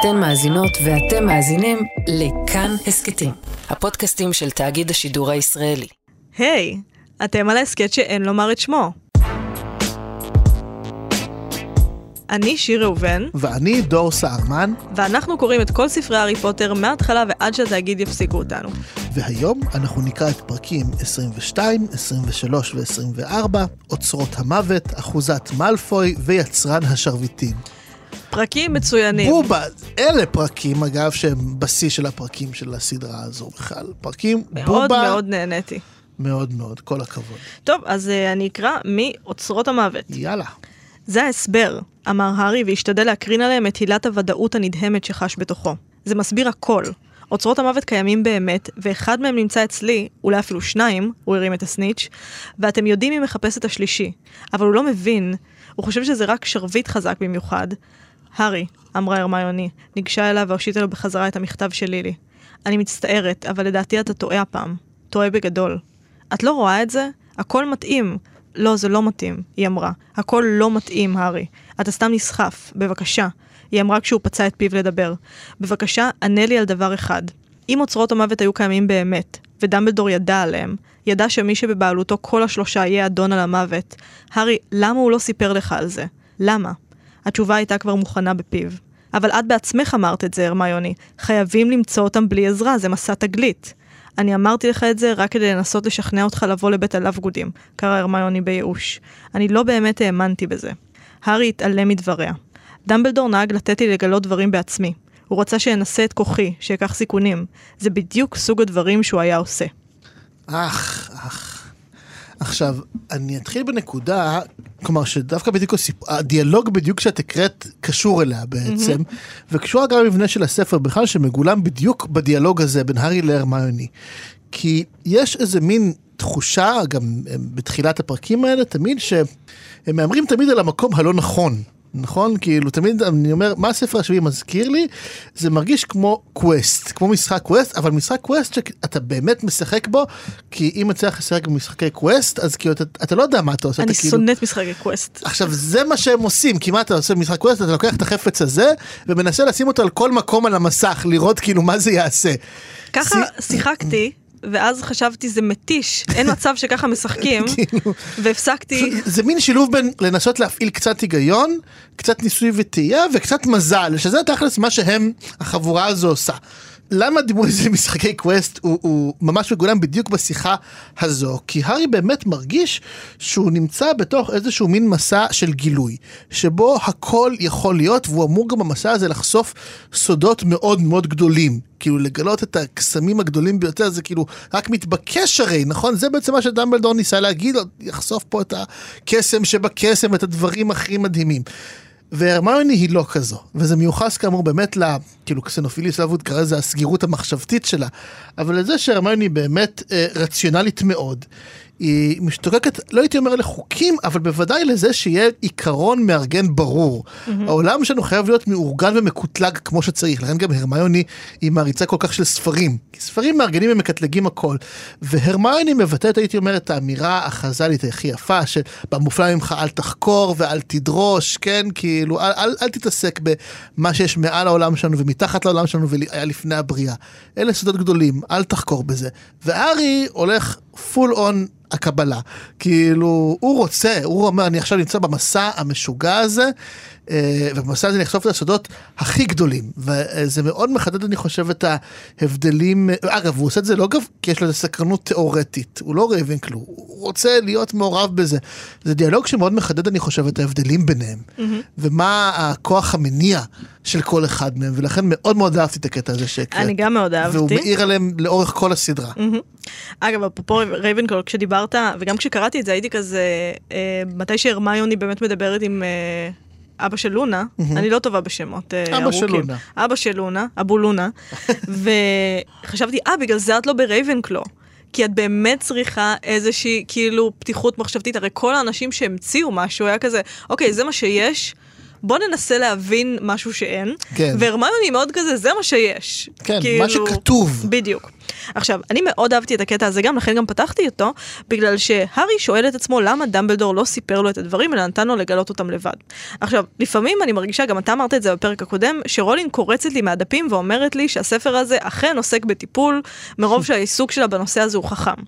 אתן מאזינות ואתם מאזינים לכאן הסכתים, הפודקאסטים של תאגיד השידור הישראלי. היי, hey, אתם על ההסכת שאין לומר את שמו. אני שיר ראובן. ואני דור סהרמן. ואנחנו קוראים את כל ספרי הארי פוטר מההתחלה ועד שהתאגיד יפסיקו אותנו. והיום אנחנו נקרא את פרקים 22, 23 ו-24, אוצרות המוות, אחוזת מאלפוי ויצרן השרביטים. פרקים מצוינים. בובה, אלה פרקים אגב שהם בשיא של הפרקים של הסדרה הזו בכלל. פרקים מאוד בובה. מאוד מאוד נהניתי. מאוד מאוד, כל הכבוד. טוב, אז uh, אני אקרא מאוצרות המוות. יאללה. זה ההסבר, אמר הארי והשתדל להקרין עליהם את הילת הוודאות הנדהמת שחש בתוכו. זה מסביר הכל. אוצרות המוות קיימים באמת, ואחד מהם נמצא אצלי, אולי אפילו שניים, הוא הרים את הסניץ', ואתם יודעים מי מחפש את השלישי. אבל הוא לא מבין, הוא חושב שזה רק שרביט חזק במיוחד. הארי, אמרה הרמיוני, ניגשה אליו והושיטה לו בחזרה את המכתב של לילי. אני מצטערת, אבל לדעתי אתה טועה הפעם. טועה בגדול. את לא רואה את זה? הכל מתאים. לא, זה לא מתאים, היא אמרה. הכל לא מתאים, הארי. אתה סתם נסחף. בבקשה. היא אמרה כשהוא פצע את פיו לדבר. בבקשה, ענה לי על דבר אחד. אם אוצרות המוות היו קיימים באמת, ודמבלדור ידע עליהם, ידע שמי שבבעלותו כל השלושה יהיה אדון על המוות, הארי, למה הוא לא סיפר לך על זה? למה? התשובה הייתה כבר מוכנה בפיו. אבל את בעצמך אמרת את זה, הרמיוני. חייבים למצוא אותם בלי עזרה, זה מסע תגלית. אני אמרתי לך את זה רק כדי לנסות לשכנע אותך לבוא לבית הלאו-גודים, קרא הרמיוני בייאוש. אני לא באמת האמנתי בזה. הארי התעלם מדבריה. דמבלדור נהג לתת לי לגלות דברים בעצמי. הוא רצה שאנסה את כוחי, שאקח סיכונים. זה בדיוק סוג הדברים שהוא היה עושה. אך, אך. עכשיו, אני אתחיל בנקודה, כלומר שדווקא בדיוק הסיפ... הדיאלוג בדיוק שאת הקראת קשור אליה בעצם, mm-hmm. וקשור גם למבנה של הספר בכלל שמגולם בדיוק בדיאלוג הזה בין הארי להרמיוני. כי יש איזה מין תחושה, גם בתחילת הפרקים האלה, תמיד שהם מהמרים תמיד על המקום הלא נכון. נכון? כאילו תמיד אני אומר מה הספר השביעי מזכיר לי זה מרגיש כמו quest כמו משחק quest אבל משחק quest שאתה באמת משחק בו כי אם אתה צריך לשחק במשחקי quest אז כאילו אתה, אתה לא יודע מה אתה עושה. אני כאילו... שונאת משחקי quest. עכשיו זה מה שהם עושים כי מה אתה עושה במשחק quest אתה לוקח את החפץ הזה ומנסה לשים אותו על כל מקום על המסך לראות כאילו מה זה יעשה. ככה שיחקתי. ואז חשבתי זה מתיש, אין מצב שככה משחקים, כאילו. והפסקתי. זה מין שילוב בין לנסות להפעיל קצת היגיון, קצת ניסוי וטעייה וקצת מזל, שזה תכלס מה שהם, החבורה הזו עושה. למה דיברו על זה משחקי קווסט? הוא, הוא ממש מגולם בדיוק בשיחה הזו כי הארי באמת מרגיש שהוא נמצא בתוך איזשהו מין מסע של גילוי שבו הכל יכול להיות והוא אמור גם במסע הזה לחשוף סודות מאוד מאוד גדולים. כאילו לגלות את הקסמים הגדולים ביותר זה כאילו רק מתבקש הרי נכון? זה בעצם מה שדמבלדור ניסה להגיד יחשוף פה את הקסם שבקסם את הדברים הכי מדהימים. והרמיוני היא לא כזו, וזה מיוחס כאמור באמת ל... כאילו קסנופיליס אבוד קרא לזה הסגירות המחשבתית שלה, אבל לזה שהרמיוני באמת אה, רציונלית מאוד. היא משתוקקת, לא הייתי אומר לחוקים, אבל בוודאי לזה שיהיה עיקרון מארגן ברור. Mm-hmm. העולם שלנו חייב להיות מאורגן ומקוטלג כמו שצריך, לכן גם הרמיוני היא מעריצה כל כך של ספרים. כי ספרים מארגנים ומקטלגים הכל. והרמיוני מבטאת, הייתי אומר, את האמירה החז"לית הכי יפה, שבמופלא ממך אל תחקור ואל תדרוש, כן? כאילו, אל, אל, אל תתעסק במה שיש מעל העולם שלנו ומתחת לעולם שלנו והיה לפני הבריאה. אלה סודות גדולים, אל תחקור בזה. וארי הולך פול און הקבלה. כאילו, הוא רוצה, הוא אומר, אני עכשיו נמצא במסע המשוגע הזה, ובמסע הזה אני אחשוף את הסודות הכי גדולים. וזה מאוד מחדד, אני חושב, את ההבדלים. אגב, הוא עושה את זה לא אגב, כי יש לו איזה סקרנות תיאורטית, הוא לא רייבנקלו, הוא רוצה להיות מעורב בזה. זה דיאלוג שמאוד מחדד, אני חושב, את ההבדלים ביניהם, mm-hmm. ומה הכוח המניע של כל אחד מהם, ולכן מאוד מאוד אהבתי את הקטע הזה שהקראת. אני גם מאוד אהבתי. והוא מאיר עליהם לאורך כל הסדרה. Mm-hmm. אגב, אפרופו רייבנקלו, כשדיברת, וגם כשקראתי את זה, הייתי כזה, אה, מתי שהרמיוני באמת מדברת עם... אה, אבא של לונה. אני לא טובה בשמות אבא ארוכים. של לונה. אבא של לונה, אבו לונה, וחשבתי, אה, בגלל זה את לא ברייבנקלו. כי את באמת צריכה איזושהי כאילו פתיחות מחשבתית, הרי כל האנשים שהמציאו משהו היה כזה, אוקיי, זה מה שיש, בוא ננסה להבין משהו שאין. כן. והרמיוני מאוד כזה, זה מה שיש. כן, כאילו, מה שכתוב. בדיוק. עכשיו, אני מאוד אהבתי את הקטע הזה גם, לכן גם פתחתי אותו, בגלל שהארי שואל את עצמו למה דמבלדור לא סיפר לו את הדברים, אלא נתן לו לגלות אותם לבד. עכשיו, לפעמים אני מרגישה, גם אתה אמרת את זה בפרק הקודם, שרולין קורצת לי מהדפים ואומרת לי שהספר הזה אכן עוסק בטיפול, מרוב שהעיסוק שלה בנושא הזה הוא חכם.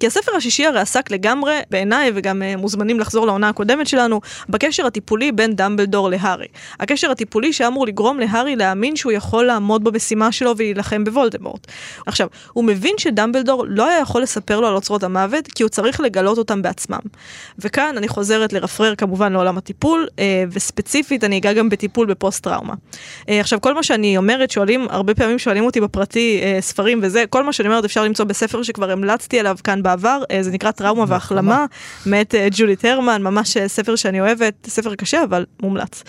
כי הספר השישי הרי עסק לגמרי, בעיניי, וגם uh, מוזמנים לחזור לעונה הקודמת שלנו, בקשר הטיפולי בין דמבלדור להארי. הקשר הטיפולי שאמור לגרום להארי להאמין שהוא יכול לעמוד במשימה שלו ולהילחם בוולדמורט. עכשיו, הוא מבין שדמבלדור לא היה יכול לספר לו על אוצרות המוות, כי הוא צריך לגלות אותם בעצמם. וכאן אני חוזרת לרפרר כמובן לעולם הטיפול, אה, וספציפית אני אגע גם בטיפול בפוסט טראומה. אה, עכשיו, כל מה שאני אומרת, שואלים, הרבה פעמים שואלים אותי בפרטי אה, ספרים וזה, כל מה שאני אומרת אפשר למצוא בספר שכבר המלצתי עליו כאן בעבר, זה נקרא טראומה והחלמה, מאת ג'ולית הרמן, ממש ספר שאני אוהבת, ספר קשה אבל מומלץ.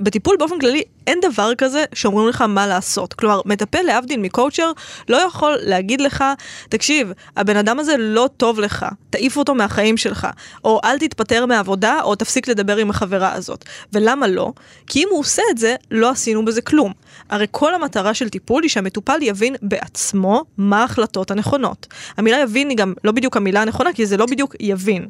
בטיפול באופן כללי אין דבר כזה שאומרים לך מה לעשות. כלומר, מטפל להבדיל מקואוצ'ר לא יכול להגיד לך, תקשיב, הבן אדם הזה לא טוב לך, תעיף אותו מהחיים שלך, או אל תתפטר מהעבודה, או תפסיק לדבר עם החברה הזאת. ולמה לא? כי אם הוא עושה את זה, לא עשינו בזה כלום. הרי כל המטרה של טיפול היא שהמטופל יבין בעצמו מה ההחלטות הנכונות. המילה יבין היא גם לא בדיוק המילה הנכונה, כי זה לא בדיוק יבין.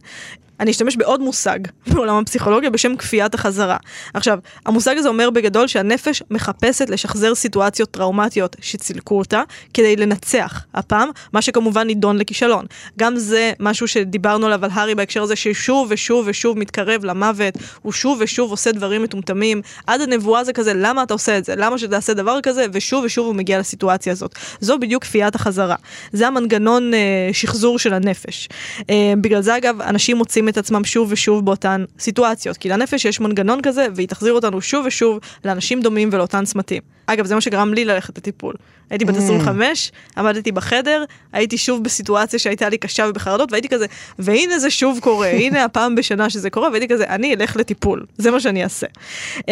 אני אשתמש בעוד מושג בעולם הפסיכולוגיה בשם כפיית החזרה. עכשיו, המושג הזה אומר בגדול שהנפש מחפשת לשחזר סיטואציות טראומטיות שצילקו אותה כדי לנצח הפעם, מה שכמובן נידון לכישלון. גם זה משהו שדיברנו עליו על הארי בהקשר הזה ששוב ושוב ושוב מתקרב למוות, הוא שוב ושוב עושה דברים מטומטמים, עד הנבואה זה כזה למה אתה עושה את זה, למה שתעשה דבר כזה, ושוב ושוב הוא מגיע לסיטואציה הזאת. זו בדיוק כפיית החזרה. זה המנגנון אה, שחזור של הנפש. אה, בגלל זה אגב אנשים מוצאים מוצאים את עצמם שוב ושוב באותן סיטואציות. כי לנפש יש מנגנון כזה, והיא תחזיר אותנו שוב ושוב לאנשים דומים ולאותן צמתים. אגב, זה מה שגרם לי ללכת לטיפול. הייתי בת 25, mm. עמדתי בחדר, הייתי שוב בסיטואציה שהייתה לי קשה ובחרדות, והייתי כזה, והנה זה שוב קורה, הנה הפעם בשנה שזה קורה, והייתי כזה, אני אלך לטיפול, זה מה שאני אעשה. Um,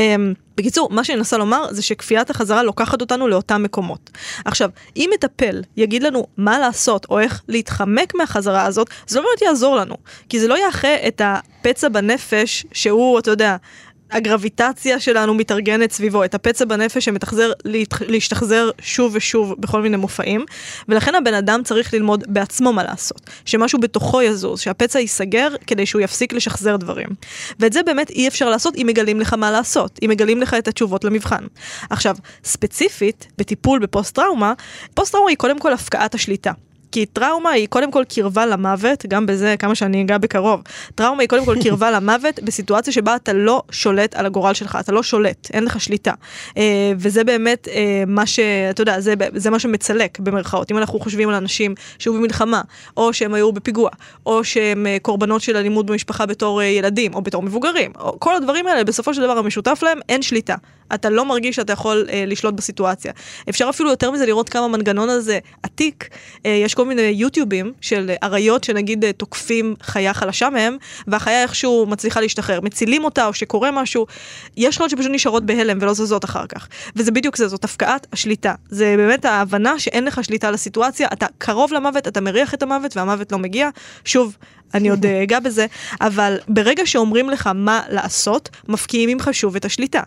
בקיצור, מה שאני מנסה לומר זה שכפיית החזרה לוקחת אותנו לאותם מקומות. עכשיו, אם מטפל יגיד לנו מה לעשות או איך להתחמק מהחזרה הזאת, זה לא באמת יעזור לנו. כי זה לא יאחה את הפצע בנפש שהוא, אתה יודע, הגרביטציה שלנו מתארגנת סביבו, את הפצע בנפש שמתחזר להשתחזר שוב ושוב בכל מיני מופעים, ולכן הבן אדם צריך ללמוד בעצמו מה לעשות, שמשהו בתוכו יזוז, שהפצע ייסגר כדי שהוא יפסיק לשחזר דברים. ואת זה באמת אי אפשר לעשות אם מגלים לך מה לעשות, אם מגלים לך את התשובות למבחן. עכשיו, ספציפית, בטיפול בפוסט טראומה, פוסט טראומה היא קודם כל הפקעת השליטה. כי טראומה היא קודם כל קרבה למוות, גם בזה כמה שאני אגע בקרוב. טראומה היא קודם כל קרבה למוות בסיטואציה שבה אתה לא שולט על הגורל שלך, אתה לא שולט, אין לך שליטה. אה, וזה באמת אה, מה ש... אתה יודע, זה, זה מה שמצלק במרכאות. אם אנחנו חושבים על אנשים שהיו במלחמה, או שהם היו בפיגוע, או שהם אה, קורבנות של אלימות במשפחה בתור ילדים, או בתור מבוגרים, או כל הדברים האלה, בסופו של דבר המשותף להם, אין שליטה. אתה לא מרגיש שאתה יכול אה, לשלוט בסיטואציה. אפשר אפילו יותר מזה לראות כמה המנגנון הזה עתיק. אה, יש כל מיני יוטיובים של אריות שנגיד אה, תוקפים חיה חלשה מהם, והחיה איכשהו מצליחה להשתחרר. מצילים אותה או שקורה משהו. יש חיות שפשוט נשארות בהלם ולא זזות אחר כך. וזה בדיוק זה, זאת הפקעת השליטה. זה באמת ההבנה שאין לך שליטה על הסיטואציה, אתה קרוב למוות, אתה מריח את המוות והמוות לא מגיע. שוב, אני עוד אה, אגע בזה, אבל ברגע שאומרים לך מה לעשות, מפקיעים ממך שוב את השליטה.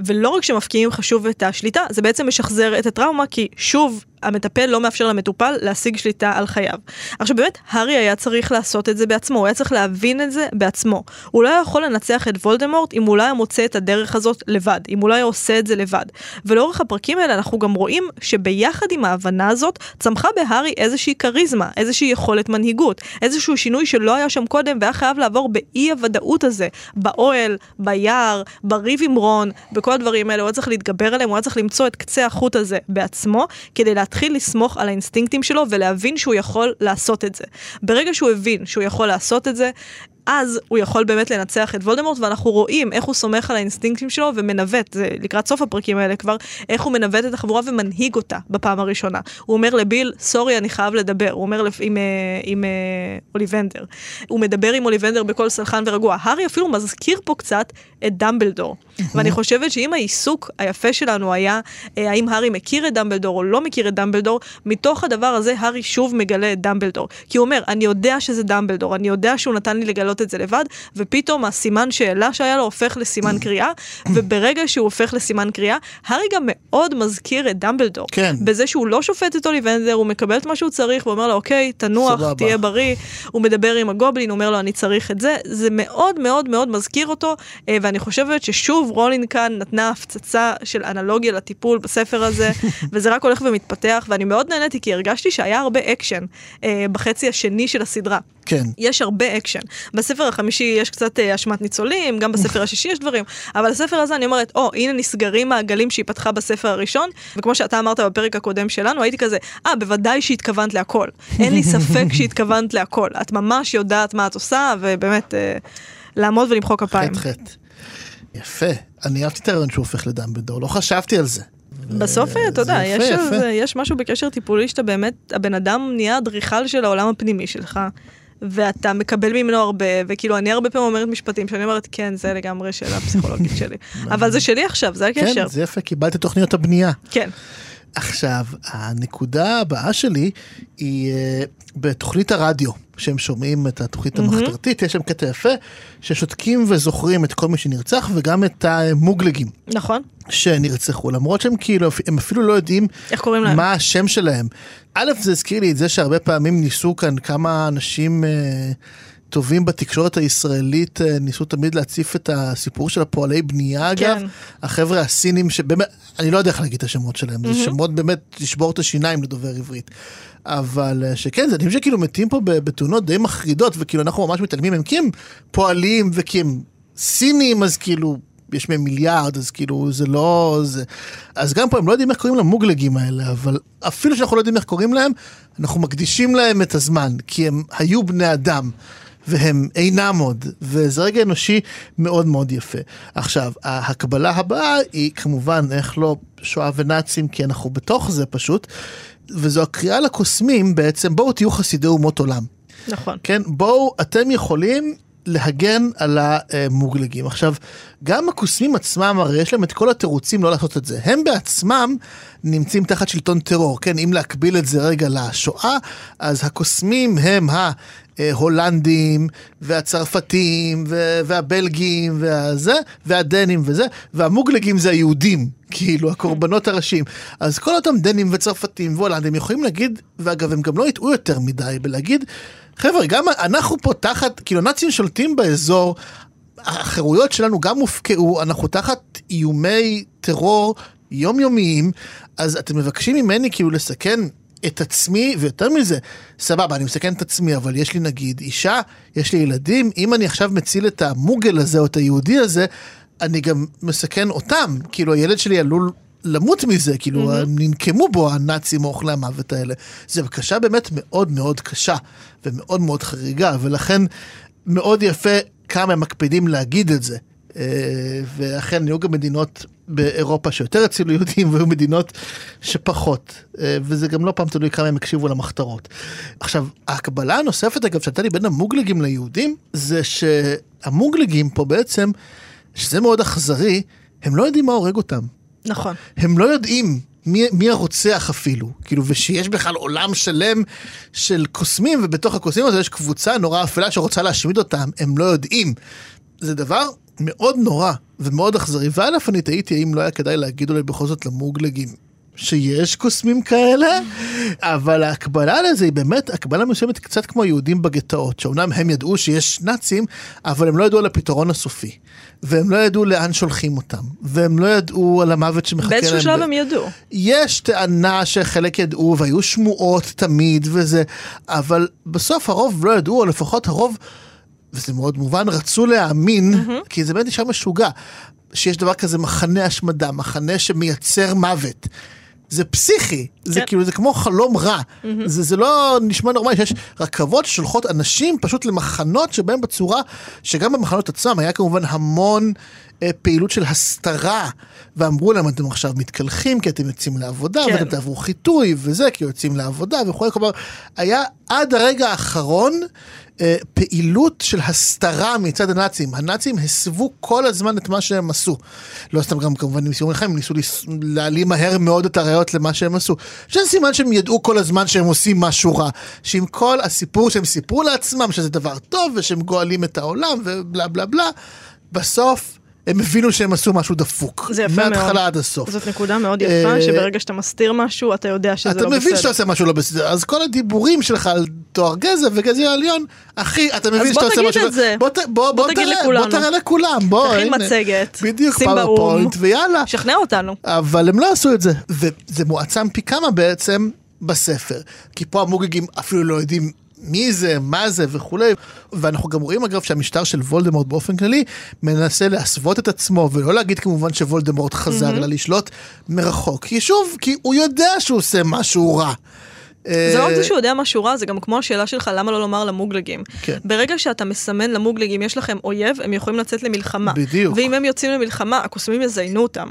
ולא רק שמפקיעים ממך שוב את השליטה, זה בעצם משחזר את הטראומה, כי שוב המטפל לא מאפשר למטופל להשיג שליטה על חייו. עכשיו באמת, הארי היה צריך לעשות את זה בעצמו, הוא היה צריך להבין את זה בעצמו. הוא לא יכול לנצח את וולדמורט אם הוא לא היה מוצא את הדרך הזאת לבד, אם הוא לא היה עושה את זה לבד. ולאורך הפרקים האלה אנחנו גם רואים שביחד עם ההבנה הזאת, צמחה בהארי איזושהי כריזמה, איזושהי יכולת מנהיגות, איזשהו שינוי שלא היה שם קודם והיה חייב לעבור באי הוודאות הזה, באוהל, ביער, בריב עם רון, בכל הדברים האלה, הוא היה צריך להתגבר עליהם, הוא היה צריך למצוא את קצה החוט הזה בעצמו, כדי להתחיל לסמוך על האינסטינקטים שלו ולהבין שהוא יכול לעשות את זה. ברגע שהוא הבין שהוא יכול לעשות את זה, אז הוא יכול באמת לנצח את וולדמורט, ואנחנו רואים איך הוא סומך על האינסטינקטים שלו ומנווט, זה לקראת סוף הפרקים האלה כבר, איך הוא מנווט את החבורה ומנהיג אותה בפעם הראשונה. הוא אומר לביל, סורי, אני חייב לדבר. הוא אומר לפ... עם, אה, עם, עם אה, אוליבנדר. הוא מדבר עם אוליבנדר בקול סלחן ורגוע. הארי אפילו מזכיר פה קצת את דמבלדור. ואני חושבת שאם העיסוק היפה שלנו היה אה, האם הארי מכיר את דמבלדור או לא מכיר את דמבלדור, מתוך הדבר הזה הארי שוב מגלה את דמבלדור. כי הוא אומר, אני יודע שזה דמבלדור, אני יודע שהוא נתן לי לגלות לגלות את זה לבד, ופתאום הסימן שאלה שהיה לו הופך לסימן קריאה, וברגע שהוא הופך לסימן קריאה, הארי גם מאוד מזכיר את דמבלדור. כן. בזה שהוא לא שופט את אוליבנדר, הוא מקבל את מה שהוא צריך, ואומר לו, אוקיי, תנוח, סבבה. תהיה בריא. הוא מדבר עם הגובלין, הוא אומר לו, אני צריך את זה. זה מאוד מאוד מאוד מזכיר אותו, אה, ואני חושבת ששוב רולינג כאן נתנה הפצצה של אנלוגיה לטיפול בספר הזה, וזה רק הולך ומתפתח, ואני מאוד נהניתי, כי הרגשתי שהיה הרבה אקשן אה, בחצי השני של הסדרה. כן. יש הרבה אקשן. בספר החמישי יש קצת אה, אשמת ניצולים, גם בספר השישי יש דברים, אבל בספר הזה אני אומרת, או, הנה נסגרים מעגלים שהיא פתחה בספר הראשון, וכמו שאתה אמרת בפרק הקודם שלנו, הייתי כזה, אה, בוודאי שהתכוונת להכל. אין לי ספק שהתכוונת להכל. את ממש יודעת מה את עושה, ובאמת, אה, לעמוד ולמחוא כפיים. חטא חטא. יפה. אני אהבתי את הרעיון שהוא הופך לדמבלדור, לא חשבתי על זה. בסוף, אה, אתה יודע, יש, יפה, יש משהו בקשר טיפולי שאתה באמת, הבן אדם נהיה אדריכל של העולם הפנימי שלך, ואתה מקבל ממנו הרבה, וכאילו, אני הרבה פעמים אומרת משפטים שאני אומרת, כן, זה לגמרי שאלה פסיכולוגית שלי. אבל זה שלי עכשיו, זה הקשר. כן, זה יפה, קיבלתי תוכניות הבנייה. כן. עכשיו, הנקודה הבאה שלי היא אה, בתוכנית הרדיו, שהם שומעים את התוכנית המחתרתית, יש שם קטע יפה, ששותקים וזוכרים את כל מי שנרצח וגם את המוגלגים נכון? שנרצחו, למרות שהם כאילו, הם אפילו לא יודעים איך קוראים להם? מה השם שלהם. א', זה הזכיר לי את זה שהרבה פעמים ניסו כאן כמה אנשים אה, טובים בתקשורת הישראלית, אה, ניסו תמיד להציף את הסיפור של הפועלי בנייה, אגב. כן. החבר'ה הסינים שבאמת, אני לא יודע איך להגיד את השמות שלהם, זה שמות באמת לשבור את השיניים לדובר עברית. אבל אה, שכן, זה אנשים שכאילו מתים פה בתאונות די מחרידות, וכאילו אנחנו ממש מתעלמים מהם, כי הם פועלים וכי הם סינים, אז כאילו... יש מהם מיליארד, אז כאילו זה לא... זה... אז גם פה הם לא יודעים איך קוראים למוגלגים האלה, אבל אפילו שאנחנו לא יודעים איך קוראים להם, אנחנו מקדישים להם את הזמן, כי הם היו בני אדם. והם אינם עוד, וזה רגע אנושי מאוד מאוד יפה. עכשיו, ההקבלה הבאה היא כמובן, איך לא, שואה ונאצים, כי אנחנו בתוך זה פשוט, וזו הקריאה לקוסמים בעצם, בואו תהיו חסידי אומות עולם. נכון. כן, בואו, אתם יכולים להגן על המוגלגים. עכשיו, גם הקוסמים עצמם, הרי יש להם את כל התירוצים לא לעשות את זה. הם בעצמם נמצאים תחת שלטון טרור, כן, אם להקביל את זה רגע לשואה, אז הקוסמים הם ההולנדים, והצרפתים, ו- והבלגים, והזה, והדנים וזה, והמוגלגים זה היהודים, כאילו, הקורבנות הראשיים. אז כל אותם דנים וצרפתים והולנדים יכולים להגיד, ואגב, הם גם לא יטעו יותר מדי בלהגיד, חבר'ה, גם אנחנו פה תחת, כאילו, הנאצים שולטים באזור, החירויות שלנו גם הופקעו, אנחנו תחת איומי טרור יומיומיים, אז אתם מבקשים ממני כאילו לסכן את עצמי, ויותר מזה, סבבה, אני מסכן את עצמי, אבל יש לי נגיד אישה, יש לי ילדים, אם אני עכשיו מציל את המוגל הזה או את היהודי הזה, אני גם מסכן אותם, כאילו הילד שלי עלול למות מזה, כאילו mm-hmm. ננקמו בו הנאצים או אוכלי המוות האלה. זו בקשה באמת מאוד מאוד קשה ומאוד מאוד חריגה, ולכן מאוד יפה כמה הם מקפידים להגיד את זה. אה, ואכן היו גם מדינות באירופה שיותר הצילו יהודים והיו מדינות שפחות אה, וזה גם לא פעם תלוי כמה הם הקשיבו למחתרות. עכשיו ההקבלה הנוספת אגב שהייתה לי בין המוגלגים ליהודים זה שהמוגלגים פה בעצם שזה מאוד אכזרי הם לא יודעים מה הורג אותם נכון. הם לא יודעים מי, מי הרוצח אפילו, כאילו, ושיש בכלל עולם שלם של קוסמים, ובתוך הקוסמים הזה יש קבוצה נורא אפלה שרוצה להשמיד אותם, הם לא יודעים. זה דבר מאוד נורא ומאוד אכזרי, וא' אני תהיתי האם לא היה כדאי להגיד אולי בכל זאת למוגלגים. שיש קוסמים כאלה, אבל ההקבלה לזה היא באמת הקבלה מסוימת קצת כמו היהודים בגטאות, שאומנם הם ידעו שיש נאצים, אבל הם לא ידעו על הפתרון הסופי. והם לא ידעו לאן שולחים אותם, והם לא ידעו על המוות שמחכה להם. באיזשהו שלב הם ידעו. יש טענה שחלק ידעו והיו שמועות תמיד וזה, אבל בסוף הרוב לא ידעו, או לפחות הרוב, וזה מאוד מובן, רצו להאמין, mm-hmm. כי זה באמת נשאר משוגע, שיש דבר כזה מחנה השמדה, מחנה שמייצר מוות. זה פסיכי, זה כן. כאילו, זה כמו חלום רע. זה, זה לא נשמע נורמלי שיש רכבות ששולחות אנשים פשוט למחנות שבהם בצורה, שגם במחנות עצמם היה כמובן המון פעילות של הסתרה, ואמרו להם אתם עכשיו מתקלחים כי אתם יוצאים לעבודה, כן. ואתם תעברו חיטוי וזה, כי יוצאים לעבודה וכו', כלומר, היה עד הרגע האחרון אה, פעילות של הסתרה מצד הנאצים. הנאצים הסבו כל הזמן את מה שהם עשו. לא סתם גם כמובן ניסו לכם, הם ניסו להעלים מהר מאוד את הראיות למה שהם עשו. שזה סימן שהם ידעו כל הזמן שהם עושים משהו רע. שעם כל הסיפור שהם סיפרו לעצמם שזה דבר טוב ושהם גואלים את העולם ובלה בלה בלה, בסוף הם הבינו שהם עשו משהו דפוק. זה יפה מאוד. מההתחלה עד הסוף. זאת נקודה מאוד יפה, אה, שברגע שאתה מסתיר משהו, אתה יודע שזה אתה לא בסדר. מבין שאתה עושה משהו לא בסדר, אז כל הדיבורים שלך על טוהר גזע וגזע עליון, אחי, אתה מבין שאתה בוא עושה תגיד משהו... את לא- זה. בוא, ת- בוא, בוא, תגיד תראה, לכולנו. בוא תראה לכולם, בוא, תכין. מצגת, בדיוק, שים באו"ם. PowerPoint, ויאללה. שכנע אותנו. אבל הם לא עשו את זה, וזה מועצם פי כמה בעצם בספר, כי פה המוגלגים אפילו לא יודעים מי זה, מה זה וכולי, ואנחנו גם רואים אגב שהמשטר של וולדמורט באופן כללי מנסה להסוות את עצמו, ולא להגיד כמובן שוולדמורט חזר, אלא לשלוט מרחוק, כי שוב, כי הוא יודע שהוא עושה משהו רע. זה לא רק אה, זה שהוא יודע משהו רע, זה גם כמו השאלה שלך, למה לא לומר למוגלגים. כן. ברגע שאתה מסמן למוגלגים, יש לכם אויב, הם יכולים לצאת למלחמה. בדיוק. ואם הם יוצאים למלחמה, הקוסמים יזיינו אותם.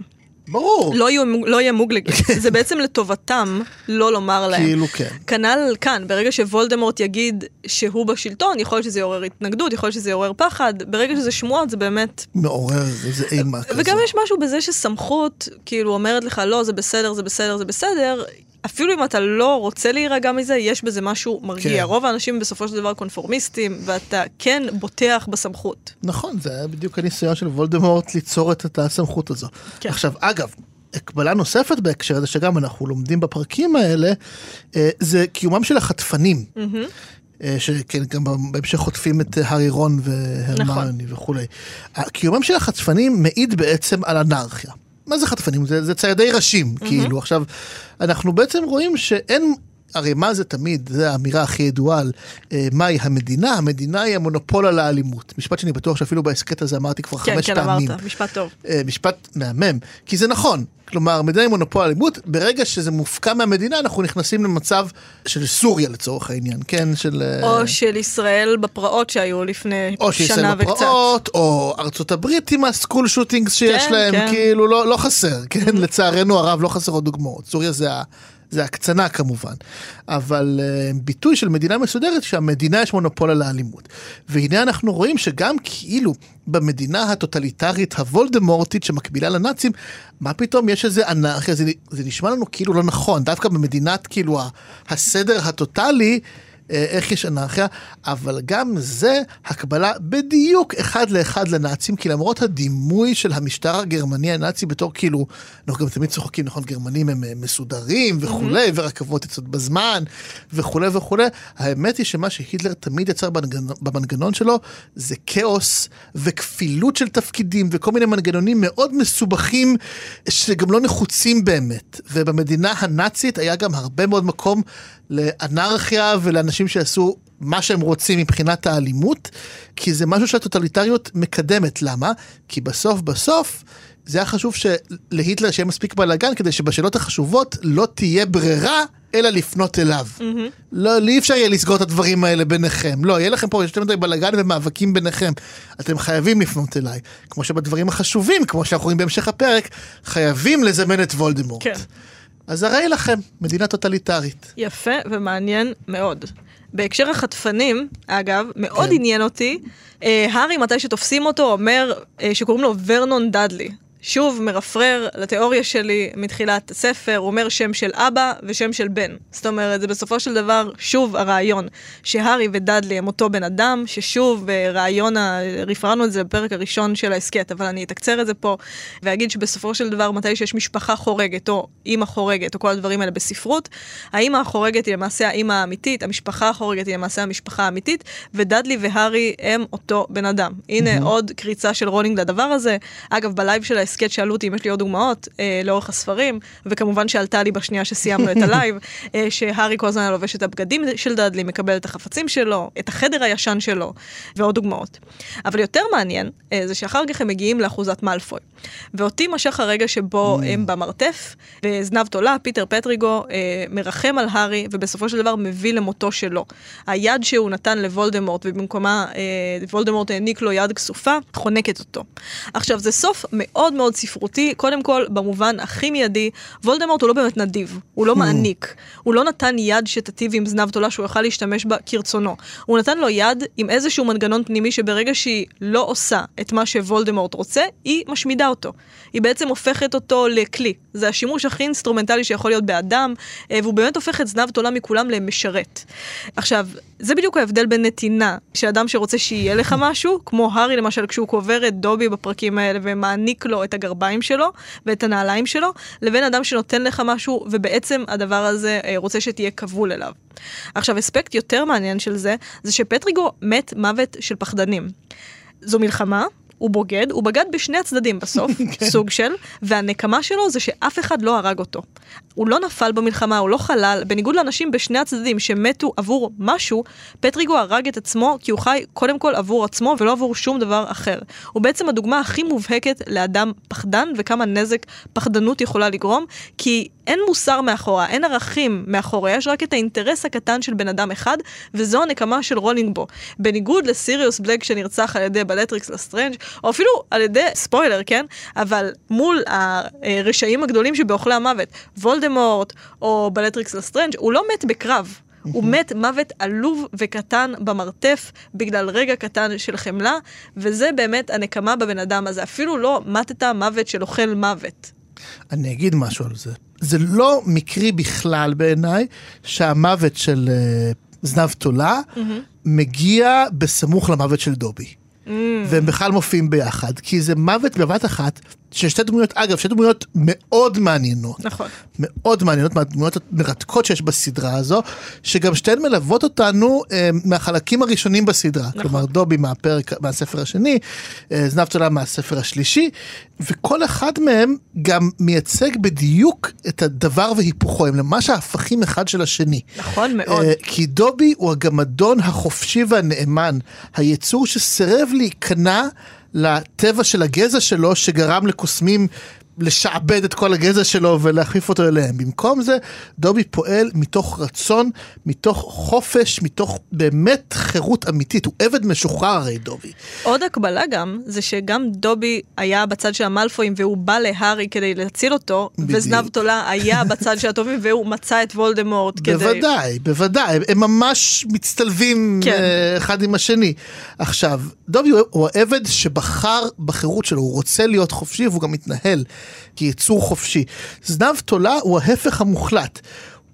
ברור, לא יהיו, לא יהיה מוגלגים. זה בעצם לטובתם לא לומר להם. כאילו כן. כנ"ל כאן, ברגע שוולדמורט יגיד שהוא בשלטון, יכול להיות שזה יעורר התנגדות, יכול להיות שזה יעורר פחד, ברגע שזה שמועות זה באמת... מעורר איזה אימה כזו. וגם יש משהו בזה שסמכות, כאילו, אומרת לך, לא, זה בסדר, זה בסדר, זה בסדר. אפילו אם אתה לא רוצה להירגע מזה, יש בזה משהו מרגיע. כן. רוב האנשים בסופו של דבר קונפורמיסטים, ואתה כן בוטח בסמכות. נכון, זה היה בדיוק הניסיון של וולדמורט ליצור את הסמכות הזו. כן. עכשיו, אגב, הקבלה נוספת בהקשר הזה, שגם אנחנו לומדים בפרקים האלה, אה, זה קיומם של החטפנים. אה, שכן, גם בהמשך חוטפים את הארי רון והרמני וכולי. קיומם של החטפנים מעיד בעצם על אנרכיה. מה זה חטפנים? זה, זה ציידי ראשים, כאילו. עכשיו, אנחנו בעצם רואים שאין... הרי מה זה תמיד, זו האמירה הכי ידועה על אה, מהי המדינה, המדינה היא המונופול על האלימות. משפט שאני בטוח שאפילו בהסכת הזה אמרתי כבר כן, חמש כן, פעמים. אמרת, משפט טוב. אה, משפט מהמם, כי זה נכון. כלומר, המדינה היא מונופול אלימות, ברגע שזה מופקע מהמדינה, אנחנו נכנסים למצב של סוריה לצורך העניין, כן? של... אה, או של ישראל בפרעות שהיו לפני או שנה וקצת. בפרעות, או ארצות הברית עם הסקול שוטינגס שיש כן, להם, כן. כאילו לא, לא חסר, כן? לצערנו הרב לא חסרות דוגמאות. סוריה זה, זה הקצנה כמובן. אבל uh, ביטוי של מדינה מסודרת שהמדינה יש מונופול על האלימות. והנה אנחנו רואים שגם כאילו במדינה הטוטליטרית הוולדמורטית שמקבילה לנאצים, מה פתאום יש איזה אנרכיה, זה, זה נשמע לנו כאילו לא נכון, דווקא במדינת כאילו הסדר הטוטלי. אה, איך יש אנרכיה, אבל גם זה הקבלה בדיוק אחד לאחד לנאצים, כי למרות הדימוי של המשטר הגרמני הנאצי בתור כאילו, אנחנו גם תמיד צוחקים, נכון, גרמנים הם אה, מסודרים וכולי, ורכבות יוצאות בזמן וכולי וכולי, האמת היא שמה שהיטלר תמיד יצר במנגנון, במנגנון שלו זה כאוס וכפילות של תפקידים וכל מיני מנגנונים מאוד מסובכים שגם לא נחוצים באמת, ובמדינה הנאצית היה גם הרבה מאוד מקום לאנרכיה ולאנשים שעשו מה שהם רוצים מבחינת האלימות, כי זה משהו שהטוטליטריות מקדמת. למה? כי בסוף בסוף זה היה חשוב שלהיטלר שיהיה מספיק בלאגן כדי שבשאלות החשובות לא תהיה ברירה אלא לפנות אליו. לא, אי אפשר יהיה לסגור את הדברים האלה ביניכם. לא, יהיה לכם פה יותר מדי בלאגן ומאבקים ביניכם. אתם חייבים לפנות אליי. כמו שבדברים החשובים, כמו שאנחנו רואים בהמשך הפרק, חייבים לזמן את וולדמורט. כן. אז הרי לכם, מדינה טוטליטרית. יפה ומעניין מאוד. בהקשר החטפנים, אגב, מאוד כן. עניין אותי, אה, הארי, מתי שתופסים אותו, אומר אה, שקוראים לו ורנון דאדלי. שוב, מרפרר לתיאוריה שלי מתחילת הספר, הוא אומר שם של אבא ושם של בן. זאת אומרת, זה בסופו של דבר, שוב, הרעיון שהארי ודאדלי הם אותו בן אדם, ששוב, ברעיון, ה... רפררנו את זה בפרק הראשון של ההסכת, אבל אני אקצר את זה פה, ואגיד שבסופו של דבר, מתי שיש משפחה חורגת, או אימא חורגת, או כל הדברים האלה בספרות, האימא החורגת היא למעשה האימא האמיתית, המשפחה החורגת היא למעשה המשפחה האמיתית, ודאדלי והארי הם אותו בן אדם. הנה mm-hmm. עוד קריצה של רולינג לדבר הזה. אגב, בלייב של ההסכת שאלו אותי אם יש לי עוד דוגמאות אה, לאורך הספרים, וכמובן שעלתה לי בשנייה שסיימנו את הלייב, אה, שהארי כל הזמן לובש את הבגדים של דאדלי, מקבל את החפצים שלו, את החדר הישן שלו, ועוד דוגמאות. אבל יותר מעניין, אה, זה שאחר כך הם מגיעים לאחוזת מאלפוי. ואותי משך הרגע שבו mm. הם במרתף, וזנב תולה, פיטר פטריגו, אה, מרחם על הארי, ובסופו של דבר מביא למותו שלו. היד שהוא נתן לוולדמורט, ובמקומה אה, וולדמורט העניק לו יד כסופה, חונקת אותו. עכשיו, זה סוף מאוד מאוד ספרותי, קודם כל, במובן הכי מיידי, וולדמורט הוא לא באמת נדיב, הוא לא מעניק. הוא לא נתן יד שתיטיב עם זנב תולע שהוא יוכל להשתמש בה כרצונו. הוא נתן לו יד עם איזשהו מנגנון פנימי שברגע שהיא לא עושה את מה שוולדמורט רוצה, היא משמידה אותו. היא בעצם הופכת אותו לכלי. זה השימוש הכי אינסטרומנטלי שיכול להיות באדם, אה, והוא באמת הופך את זנב תולע מכולם למשרת. עכשיו, זה בדיוק ההבדל בין נתינה של אדם שרוצה שיהיה לך משהו, כמו הארי למשל כשהוא קובר את דובי בפרקים האלה ומעניק לו את הגרביים שלו ואת הנעליים שלו, לבין אדם שנותן לך משהו ובעצם הדבר הזה אה, רוצה שתהיה כבול אליו. עכשיו, אספקט יותר מעניין של זה, זה שפטריגו מת מוות של פחדנים. זו מלחמה, הוא בוגד, הוא בגד בשני הצדדים בסוף, סוג של, והנקמה שלו זה שאף אחד לא הרג אותו. הוא לא נפל במלחמה, הוא לא חלל, בניגוד לאנשים בשני הצדדים שמתו עבור משהו, פטריגו הרג את עצמו כי הוא חי קודם כל עבור עצמו ולא עבור שום דבר אחר. הוא בעצם הדוגמה הכי מובהקת לאדם פחדן וכמה נזק פחדנות יכולה לגרום, כי אין מוסר מאחורה, אין ערכים מאחורה, יש רק את האינטרס הקטן של בן אדם אחד, וזו הנקמה של רולינג בו. בניגוד לסיריוס בלק שנרצח על ידי בלטריקס לסטרנג', או אפילו על ידי, ספוילר, כן? אבל מול הרשעים הגדולים שבאוכלי המוות, וולדמורט או בלטריקס לסטרנג', הוא לא מת בקרב. הוא מת מוות עלוב וקטן במרתף בגלל רגע קטן של חמלה, וזה באמת הנקמה בבן אדם הזה. אפילו לא מתת מוות של אוכל מוות. אני אגיד משהו על זה. זה לא מקרי בכלל בעיניי שהמוות של uh, זנב תולה mm-hmm. מגיע בסמוך למוות של דובי. והם בכלל מופיעים ביחד, כי זה מוות בבת אחת של שתי דמויות, אגב, שתי דמויות מאוד מעניינות. נכון. מאוד מעניינות, מהדמויות המרתקות שיש בסדרה הזו, שגם שתיהן מלוות אותנו אה, מהחלקים הראשונים בסדרה. נכון. כלומר, דובי מהפרק, מהספר השני, אה, זנב צולה מהספר השלישי, וכל אחד מהם גם מייצג בדיוק את הדבר והיפוכו, הם ממש ההפכים אחד של השני. נכון מאוד. אה, כי דובי הוא הגמדון החופשי והנאמן, היצור שסירב להיכנע לטבע של הגזע שלו שגרם לקוסמים לשעבד את כל הגזע שלו ולהכפיף אותו אליהם. במקום זה, דובי פועל מתוך רצון, מתוך חופש, מתוך באמת חירות אמיתית. הוא עבד משוחרר הרי דובי. עוד הקבלה גם, זה שגם דובי היה בצד של המלפואים והוא בא להארי כדי להציל אותו, בדיוק. וזנב תולה היה בצד של הטובים והוא מצא את וולדמורט כדי... בוודאי, בוודאי. הם ממש מצטלבים כן. אה, אחד עם השני. עכשיו, דובי הוא העבד שבחר בחירות שלו, הוא רוצה להיות חופשי והוא גם מתנהל. כיצור חופשי. זנב תולה הוא ההפך המוחלט.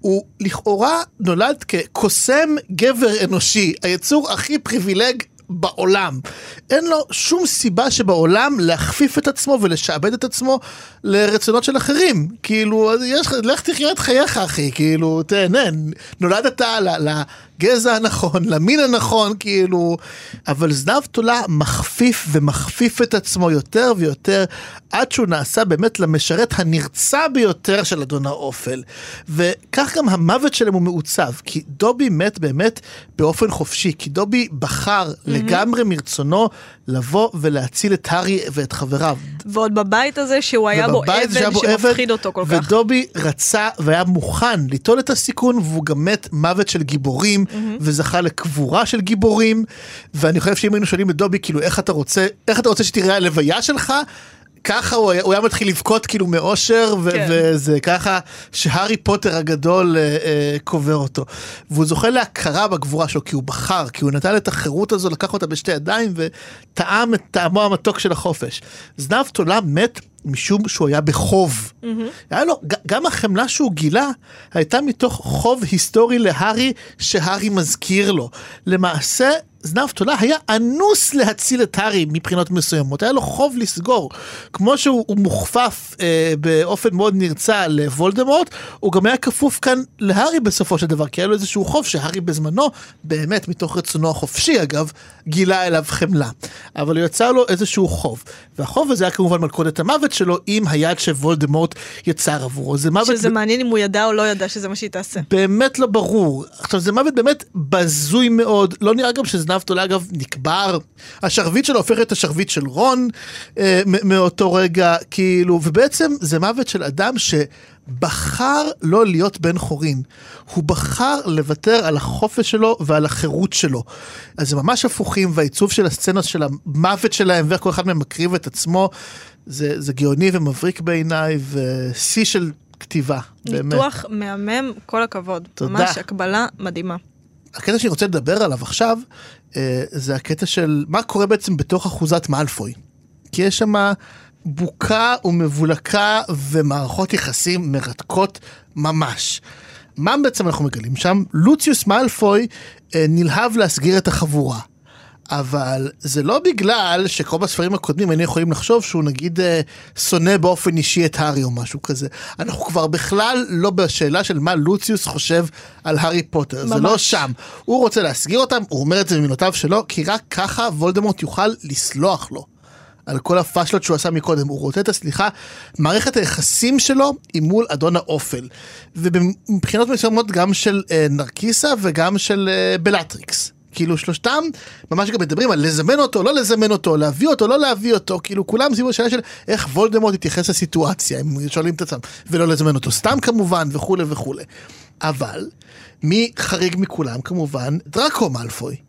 הוא לכאורה נולד כקוסם גבר אנושי, היצור הכי פריבילג בעולם. אין לו שום סיבה שבעולם להכפיף את עצמו ולשעבד את עצמו לרצונות של אחרים. כאילו, יש לך, תחיה את חייך אחי, כאילו, תהנה, נולדת לגזע הנכון, למין הנכון, כאילו, אבל זנב תולה מכפיף ומכפיף את עצמו יותר ויותר, עד שהוא נעשה באמת למשרת הנרצע ביותר של אדון האופל. וכך גם המוות שלהם הוא מעוצב, כי דובי מת באמת באופן חופשי, כי דובי בחר mm-hmm. לגמרי מרצונו לבוא ולהציל את הארי ואת חבריו. ועוד בבית הזה שהוא היה בו עבד שמפחיד אותו כל כך. ודובי רצה והיה מוכן ליטול את הסיכון והוא גם מת מוות של גיבורים mm-hmm. וזכה לקבורה של גיבורים ואני חושב שאם היינו שואלים את דובי כאילו איך אתה רוצה איך אתה רוצה שתראה הלוויה שלך ככה הוא היה, הוא היה מתחיל לבכות כאילו מאושר ו- כן. וזה ככה שהארי פוטר הגדול אה, אה, קובר אותו. והוא זוכה להכרה בגבורה שלו כי הוא בחר, כי הוא נתן את החירות הזו, לקח אותה בשתי ידיים וטעם את טעמו המתוק של החופש. זנב תולה מת משום שהוא היה בחוב. Mm-hmm. היה לו, גם החמלה שהוא גילה הייתה מתוך חוב היסטורי להארי שהארי מזכיר לו. למעשה זנב תולה היה אנוס להציל את הארי מבחינות מסוימות, היה לו חוב לסגור. כמו שהוא מוכפף אה, באופן מאוד נרצע לוולדמורט, הוא גם היה כפוף כאן להארי בסופו של דבר, כי היה לו איזשהו חוב שהארי בזמנו, באמת מתוך רצונו החופשי אגב, גילה אליו חמלה. אבל הוא יצר לו איזשהו חוב. והחוב הזה היה כמובן מלכודת המוות שלו עם היד שוולדמורט יצר עבורו. זה מוות... שזה ב... מעניין אם הוא ידע או לא ידע שזה מה שהיא תעשה. באמת לא ברור. עכשיו זה מוות באמת בזוי מאוד, לא נראה גם שזה זנב תולה אגב נקבר, השרביט שלו הופך את השרביט של רון אה, מאותו רגע, כאילו, ובעצם זה מוות של אדם ש... בחר לא להיות בן חורין. הוא בחר לוותר על החופש שלו ועל החירות שלו. אז זה ממש הפוכים, והעיצוב של הסצנות של המוות שלהם, ואיך כל אחד מהם מקריב את עצמו, זה, זה גאוני ומבריק בעיניי, ושיא של כתיבה, באמת. ניתוח מהמם, כל הכבוד. תודה. ממש הקבלה מדהימה. הקטע שאני רוצה לדבר עליו עכשיו, אה, זה הקטע של מה קורה בעצם בתוך אחוזת מאלפוי. כי יש שם בוקה ומבולקה ומערכות יחסים מרתקות ממש. מה בעצם אנחנו מגלים שם? לוציוס מאלפוי אה, נלהב להסגיר את החבורה. אבל זה לא בגלל שכל בספרים הקודמים היינו יכולים לחשוב שהוא נגיד אה, שונא באופן אישי את הארי או משהו כזה. אנחנו כבר בכלל לא בשאלה של מה לוציוס חושב על הארי פוטר, ממש. זה לא שם. הוא רוצה להסגיר אותם, הוא אומר את זה במילותיו שלו, כי רק ככה וולדמורט יוכל לסלוח לו. על כל הפאשלות שהוא עשה מקודם, הוא רוצה את הסליחה, מערכת היחסים שלו היא מול אדון האופל. ומבחינות מסוימות גם של אה, נרקיסה וגם של אה, בלטריקס. כאילו שלושתם ממש גם מדברים על לזמן אותו, לא לזמן אותו, להביא אותו, לא להביא אותו, כאילו כולם סביב השאלה של איך וולדמורט יתייחס לסיטואציה, הם שואלים את עצמם, ולא לזמן אותו סתם כמובן, וכולי וכולי. אבל, מי חריג מכולם כמובן? דראקו מאלפוי.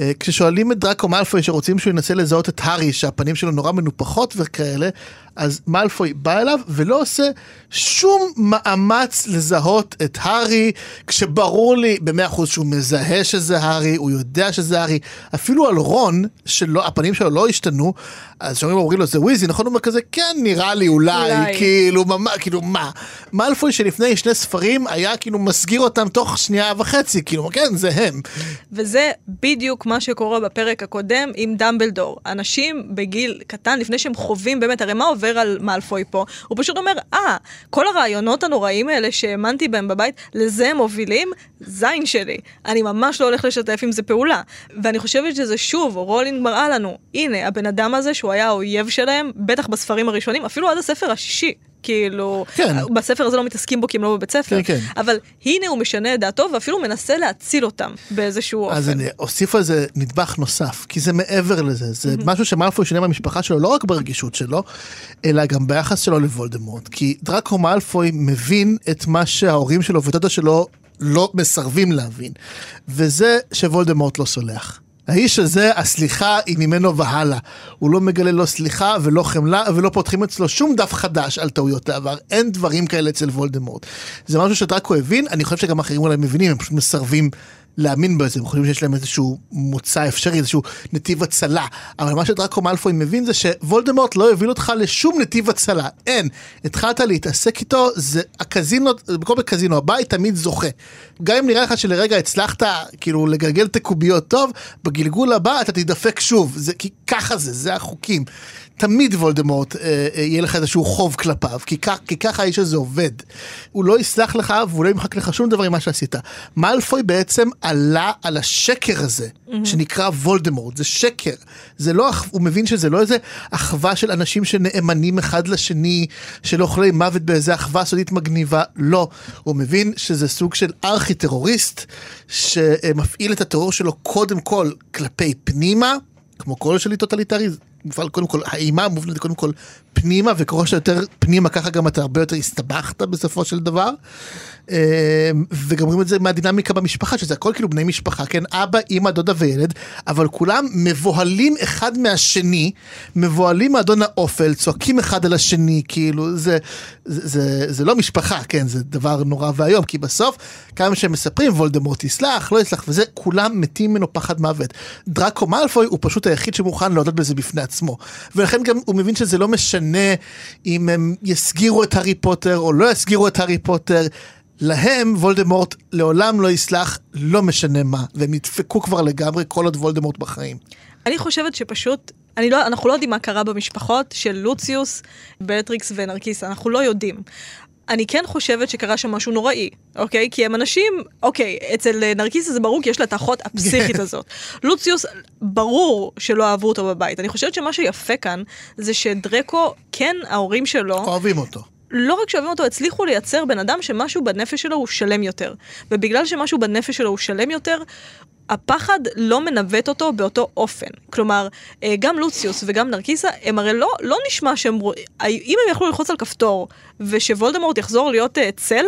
אה, כששואלים את דראקו מאלפוי שרוצים שהוא ינסה לזהות את הארי שהפנים שלו נורא מנופחות וכאלה, אז מאלפוי בא אליו ולא עושה שום מאמץ לזהות את הארי, כשברור לי במאה אחוז שהוא מזהה שזה הארי, הוא יודע שזה הארי, אפילו על רון, שהפנים שלו לא השתנו, אז שאומרים אומרים לו זה וויזי, נכון? הוא אומר כזה, כן, נראה לי אולי, אולי. כאילו, מה, כאילו, מה? מאלפוי שלפני שני ספרים היה כאילו מסגיר אותם תוך שנייה וחצי, כאילו, כן, זה הם. וזה בדיוק מה שקורה בפרק הקודם עם דמבלדור. אנשים בגיל קטן, לפני שהם חווים באמת, הרי מה עובר על מאלפוי פה? הוא פשוט אומר, אה, ah, כל הרעיונות הנוראים האלה שהאמנתי בהם בבית, לזה הם מובילים? זין שלי. אני ממש לא הולך לשתף עם זה פעולה. ואני חושבת שזה שוב, רולינג מראה לנו, הנה, הבן אדם הזה שהוא היה האויב שלהם, בטח בספרים הראשונים, אפילו עד הספר השישי. כאילו, כן. בספר הזה לא מתעסקים בו כי הם לא בבית ספר, כן, כן. אבל הנה הוא משנה את דעתו ואפילו מנסה להציל אותם באיזשהו אופן. אז אני אוסיף על זה נדבך נוסף, כי זה מעבר לזה, זה mm-hmm. משהו שמאלפוי שונה במשפחה שלו, לא רק ברגישות שלו, אלא גם ביחס שלו לוולדמורט, כי דראקו מאלפוי מבין את מה שההורים שלו ודודה שלו לא מסרבים להבין, וזה שוולדמורט לא סולח. האיש הזה, הסליחה היא ממנו והלאה. הוא לא מגלה לו סליחה ולא חמלה ולא פותחים אצלו שום דף חדש על טעויות העבר. אין דברים כאלה אצל וולדמורט. זה משהו שדרקו הבין, אני חושב שגם אחרים אולי מבינים, הם פשוט מסרבים להאמין בזה, הם חושבים שיש להם איזשהו מוצא אפשרי, איזשהו נתיב הצלה. אבל מה שדראקו מאלפוי מבין זה שוולדמורט לא יוביל אותך לשום נתיב הצלה. אין. התחלת להתעסק איתו, זה הקזינו, בכל בקזינו, הבית תמיד זוכה. גם אם נראה לך שלרגע הצלחת כאילו לגלגל את הקוביות טוב, בגלגול הבא אתה תדפק שוב. זה, כי ככה זה, זה החוקים. תמיד וולדמורט אה, אה, יהיה לך איזשהו חוב כלפיו, כי, כך, כי ככה האיש הזה עובד. הוא לא יסלח לך והוא לא ימחק לך שום דבר ממה שעשית. מאלפוי בעצם עלה על השקר הזה, mm-hmm. שנקרא וולדמורט, זה שקר. זה לא, הוא מבין שזה לא איזה אחווה של אנשים שנאמנים אחד לשני, של אוכלי מוות באיזה אחווה סודית מגניבה, לא. הוא מבין שזה סוג של ארכי טרוריסט, שמפעיל את הטרור שלו קודם כל כלפי פנימה. כמו כל שלטון טוטליטרי, קודם כל, האימה מובנית קודם כל פנימה, וככל שיותר פנימה ככה גם אתה הרבה יותר הסתבכת בסופו של דבר. אמ, וגם רואים את זה מהדינמיקה במשפחה, שזה הכל כאילו בני משפחה, כן? אבא, אמא, דודה וילד, אבל כולם מבוהלים אחד מהשני, מבוהלים מאדון האופל, צועקים אחד על השני, כאילו, זה, זה, זה, זה לא משפחה, כן? זה דבר נורא ואיום, כי בסוף, כמה שהם מספרים, וולדמורט יסלח, לא יסלח, וזה, כולם מתים ממנו פחד מוות. דראקו מאלפוי הוא פשוט היחיד שמוכן להודות בזה בפני עצמו. ולכן גם הוא מבין שזה לא משנה אם הם יסגירו את הארי פוטר או לא יסגירו את הארי פוטר. להם וולדמורט לעולם לא יסלח, לא משנה מה, והם ידפקו כבר לגמרי כל עוד וולדמורט בחיים. אני חושבת שפשוט, אני לא, אנחנו לא יודעים מה קרה במשפחות של לוציוס, בטריקס ונרקיס, אנחנו לא יודעים. אני כן חושבת שקרה שם משהו נוראי, אוקיי? כי הם אנשים, אוקיי, אצל נרקיסה זה ברור כי יש לה את האחות הפסיכית הזאת. לוציוס, ברור שלא אהבו אותו בבית. אני חושבת שמה שיפה כאן, זה שדרקו, כן, ההורים שלו... אוהבים אותו. לא רק שאוהבים אותו, הצליחו לייצר בן אדם שמשהו בנפש שלו הוא שלם יותר. ובגלל שמשהו בנפש שלו הוא שלם יותר, הפחד לא מנווט אותו באותו אופן. כלומר, אה, גם לוציוס וגם נרקיסה, הם הרי לא, לא נשמע שהם... אם הם יכלו ללחוץ על כפתור ושוולדמורט יחזור להיות uh, צל,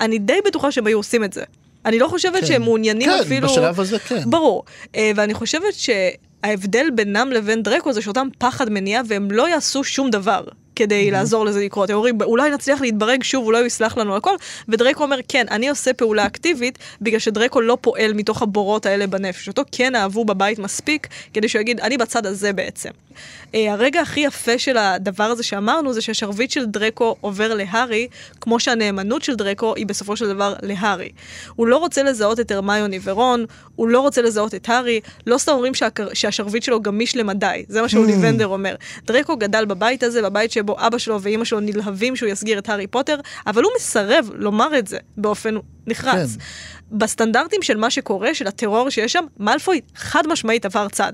אני די בטוחה שהם היו עושים את זה. אני לא חושבת כן. שהם מעוניינים כן, אפילו... כן, בשלב הזה כן. ברור. Uh, ואני חושבת שההבדל בינם לבין דרקו זה שאותם פחד מניע והם לא יעשו שום דבר. כדי mm-hmm. לעזור לזה לקרות. הם אומרים, אולי נצליח להתברג שוב, אולי הוא יסלח לנו הכל, ודרקו אומר, כן, אני עושה פעולה אקטיבית, בגלל שדרקו לא פועל מתוך הבורות האלה בנפש. אותו כן אהבו בבית מספיק, כדי שהוא יגיד, אני בצד הזה בעצם. Uh, הרגע הכי יפה של הדבר הזה שאמרנו, זה שהשרביט של דרקו עובר להארי, כמו שהנאמנות של דרקו היא בסופו של דבר להארי. הוא לא רוצה לזהות את הרמיוני ורון, הוא לא רוצה לזהות את הארי, לא סתם אומרים שהשרביט שלו גמיש למדי, זה מה שאוליבנדר אומר. דרקו גדל בבית הזה, בבית ש... שבו אבא שלו ואימא שלו נלהבים שהוא יסגיר את הארי פוטר, אבל הוא מסרב לומר את זה באופן נחרץ. כן. בסטנדרטים של מה שקורה, של הטרור שיש שם, מאלפוי חד משמעית עבר צד.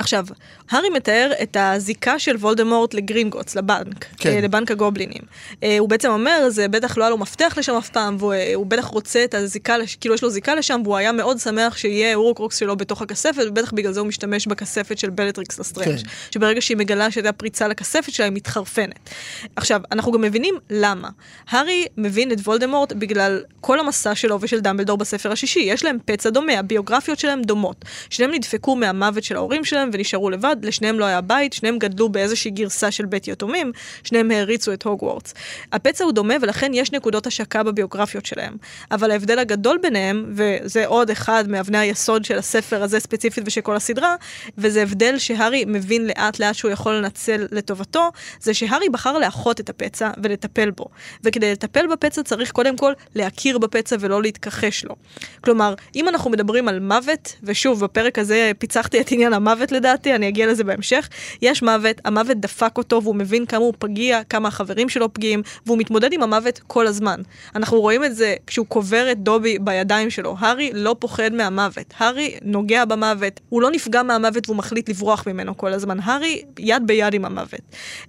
עכשיו, הארי מתאר את הזיקה של וולדמורט לגרינגוטס, לבנק, כן. אה, לבנק הגובלינים. אה, הוא בעצם אומר, זה בטח לא היה לו מפתח לשם אף פעם, והוא אה, בטח רוצה את הזיקה, כאילו יש לו זיקה לשם, והוא היה מאוד שמח שיהיה הורקרוקס שלו בתוך הכספת, ובטח בגלל זה הוא משתמש בכספת של בלטריקס לסטרנג', כן. שברגע שהיא מגלה שהייתה פריצה לכספת שלה, היא מתחרפנת. עכשיו, אנחנו גם מבינים למה. הארי מבין את וולדמורט בגלל כל המסע שלו ושל דמבלדור בספר השישי. יש להם פצע דומה, הביוגרפיות שלהם דומות. שניהם נדפקו מהמוות של ההורים שלהם ונשארו לבד, לשניהם לא היה בית, שניהם גדלו באיזושהי גרסה של בית יתומים, שניהם העריצו את הוגוורטס. הפצע הוא דומה ולכן יש נקודות השקה בביוגרפיות שלהם. אבל ההבדל הגדול ביניהם, וזה עוד אחד מאבני היסוד של הספר הזה ספציפית ושל כל הסדרה, וזה הבדל שהארי מבין לאט לאט שהוא יכול לנצל לטובתו, זה שהארי בחר לאחות את הפצע ולטפל בו. וכדי לטפל בפצע צריך קודם כל להכיר בפצע ולא להתכחש לו. כלומר, אם אנחנו מדברים על מוות, ושוב, בפרק הזה פיצחתי את עניין המוות לדעתי, אני אגיע לזה בהמשך, יש מוות, המוות דפק אותו והוא מבין כמה הוא פגיע, כמה החברים שלו פגיעים, והוא מתמודד עם המוות כל הזמן. אנחנו רואים את זה כשהוא קובר את דובי בידיים שלו. הארי לא פוחד מהמוות. הארי נוגע במוות, הוא לא נפגע מהמוות והוא מחליט לברוח ממנו כל הזמן. הארי יד ביד עם המוות.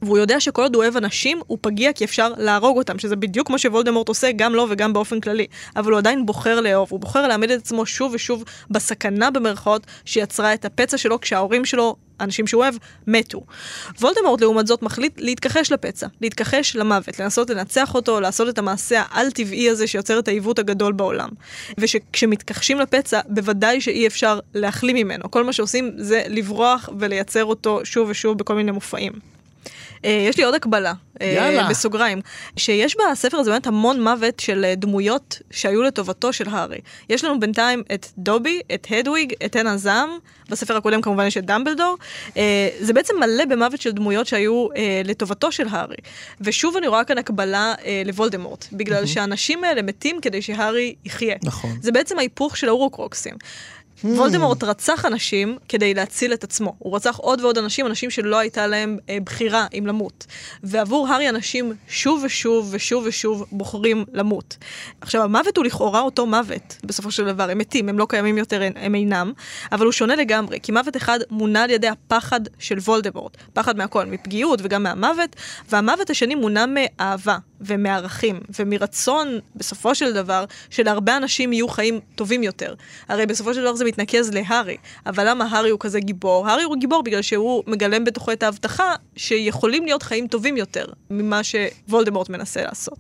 והוא יודע שכל עוד הוא אוהב אנשים, הוא פגיע כי אפשר להרוג אותם, שזה בדיוק כמו שוולדמורט עושה, גם לו וגם באופן כללי. אבל הוא עדיין בוחר לאהוב, הוא בוחר להעמיד את עצמו שוב ושוב בסכנה במרכאות שיצרה את הפצע שלו כשההורים שלו אנשים שהוא אוהב, מתו. וולדמורט לעומת זאת מחליט להתכחש לפצע, להתכחש למוות, לנסות לנצח אותו, לעשות את המעשה העל-טבעי הזה שיוצר את העיוות הגדול בעולם. ושכשמתכחשים לפצע, בוודאי שאי אפשר להחלים ממנו. כל מה שעושים זה לברוח ולייצר אותו שוב ושוב בכל מיני מופעים. אה, יש לי עוד הקבלה, אה, יאללה. בסוגריים, שיש בספר הזה באמת המון מוות של אה, דמויות שהיו לטובתו של הארי. יש לנו בינתיים את דובי, את הדוויג, את עין הזעם, בספר הקודם כמובן יש את דמבלדור. זה בעצם מלא במוות של דמויות שהיו לטובתו של הארי. ושוב אני רואה כאן הקבלה לוולדמורט, בגלל שהאנשים האלה מתים כדי שהארי יחיה. נכון. זה בעצם ההיפוך של האורוקרוקסים. Hmm. וולדמורט רצח אנשים כדי להציל את עצמו. הוא רצח עוד ועוד אנשים, אנשים שלא הייתה להם אה, בחירה אם למות. ועבור הארי אנשים שוב ושוב ושוב ושוב בוחרים למות. עכשיו, המוות הוא לכאורה אותו מוות, בסופו של דבר. הם מתים, הם לא קיימים יותר, הם אינם, אבל הוא שונה לגמרי, כי מוות אחד מונע על ידי הפחד של וולדמורט. פחד מהכל, מפגיעות וגם מהמוות, והמוות השני מונע מאהבה. ומערכים ומרצון, בסופו של דבר, שלהרבה אנשים יהיו חיים טובים יותר. הרי בסופו של דבר זה מתנקז להארי. אבל למה הארי הוא כזה גיבור? הארי הוא גיבור בגלל שהוא מגלם בתוכו את ההבטחה שיכולים להיות חיים טובים יותר ממה שוולדמורט מנסה לעשות.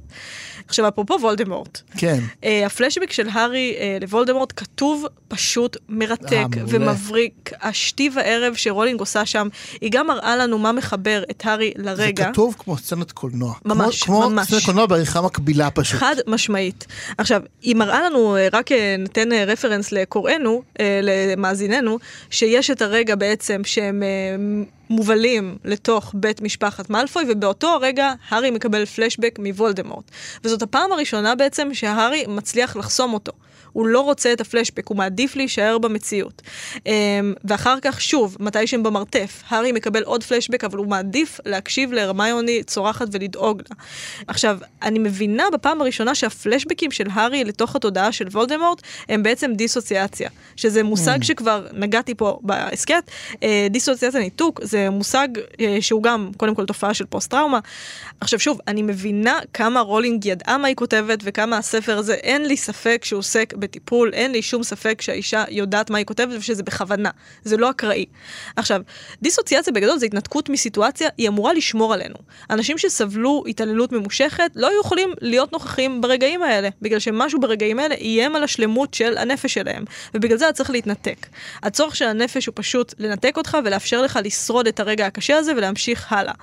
עכשיו, אפרופו וולדמורט. כן. Uh, הפלשבק של הארי uh, לוולדמורט כתוב פשוט מרתק אה, ומבריק. השתי וערב שרולינג עושה שם, היא גם מראה לנו מה מחבר את הארי לרגע. זה כתוב כמו סצנת קולנוע. ממש, כמו, ממש. כמו סצנת קולנוע בעריכה מקבילה פשוט. חד משמעית. עכשיו, היא מראה לנו, רק ניתן רפרנס לקוראינו, למאזיננו, שיש את הרגע בעצם שהם... מובלים לתוך בית משפחת מאלפוי, ובאותו הרגע הארי מקבל פלשבק מוולדמורט. וזאת הפעם הראשונה בעצם שהארי מצליח לחסום אותו. הוא לא רוצה את הפלשבק, הוא מעדיף להישאר במציאות. אמ, ואחר כך, שוב, מתי שהם במרתף, הארי מקבל עוד פלשבק, אבל הוא מעדיף להקשיב לרמיוני צורחת ולדאוג לה. עכשיו, אני מבינה בפעם הראשונה שהפלשבקים של הארי לתוך התודעה של וולדמורט הם בעצם דיסוציאציה, שזה מושג mm. שכבר נגעתי פה בהסכת. אה, דיסוציאציה ניתוק זה מושג אה, שהוא גם, קודם כל, תופעה של פוסט-טראומה. עכשיו שוב, אני מבינה כמה רולינג ידעה מה היא כותבת וכמה הספר הזה, אין לי ספק שהוא עוסק בטיפול, אין לי שום ספק שהאישה יודעת מה היא כותבת ושזה בכוונה, זה לא אקראי. עכשיו, דיסוציאציה בגדול זה התנתקות מסיטואציה, היא אמורה לשמור עלינו. אנשים שסבלו התעללות ממושכת לא היו יכולים להיות נוכחים ברגעים האלה, בגלל שמשהו ברגעים האלה איים על השלמות של הנפש שלהם, ובגלל זה אתה צריך להתנתק. הצורך של הנפש הוא פשוט לנתק אותך ולאפשר לך לשרוד את הרגע הקשה הזה ולהמשיך הלאה.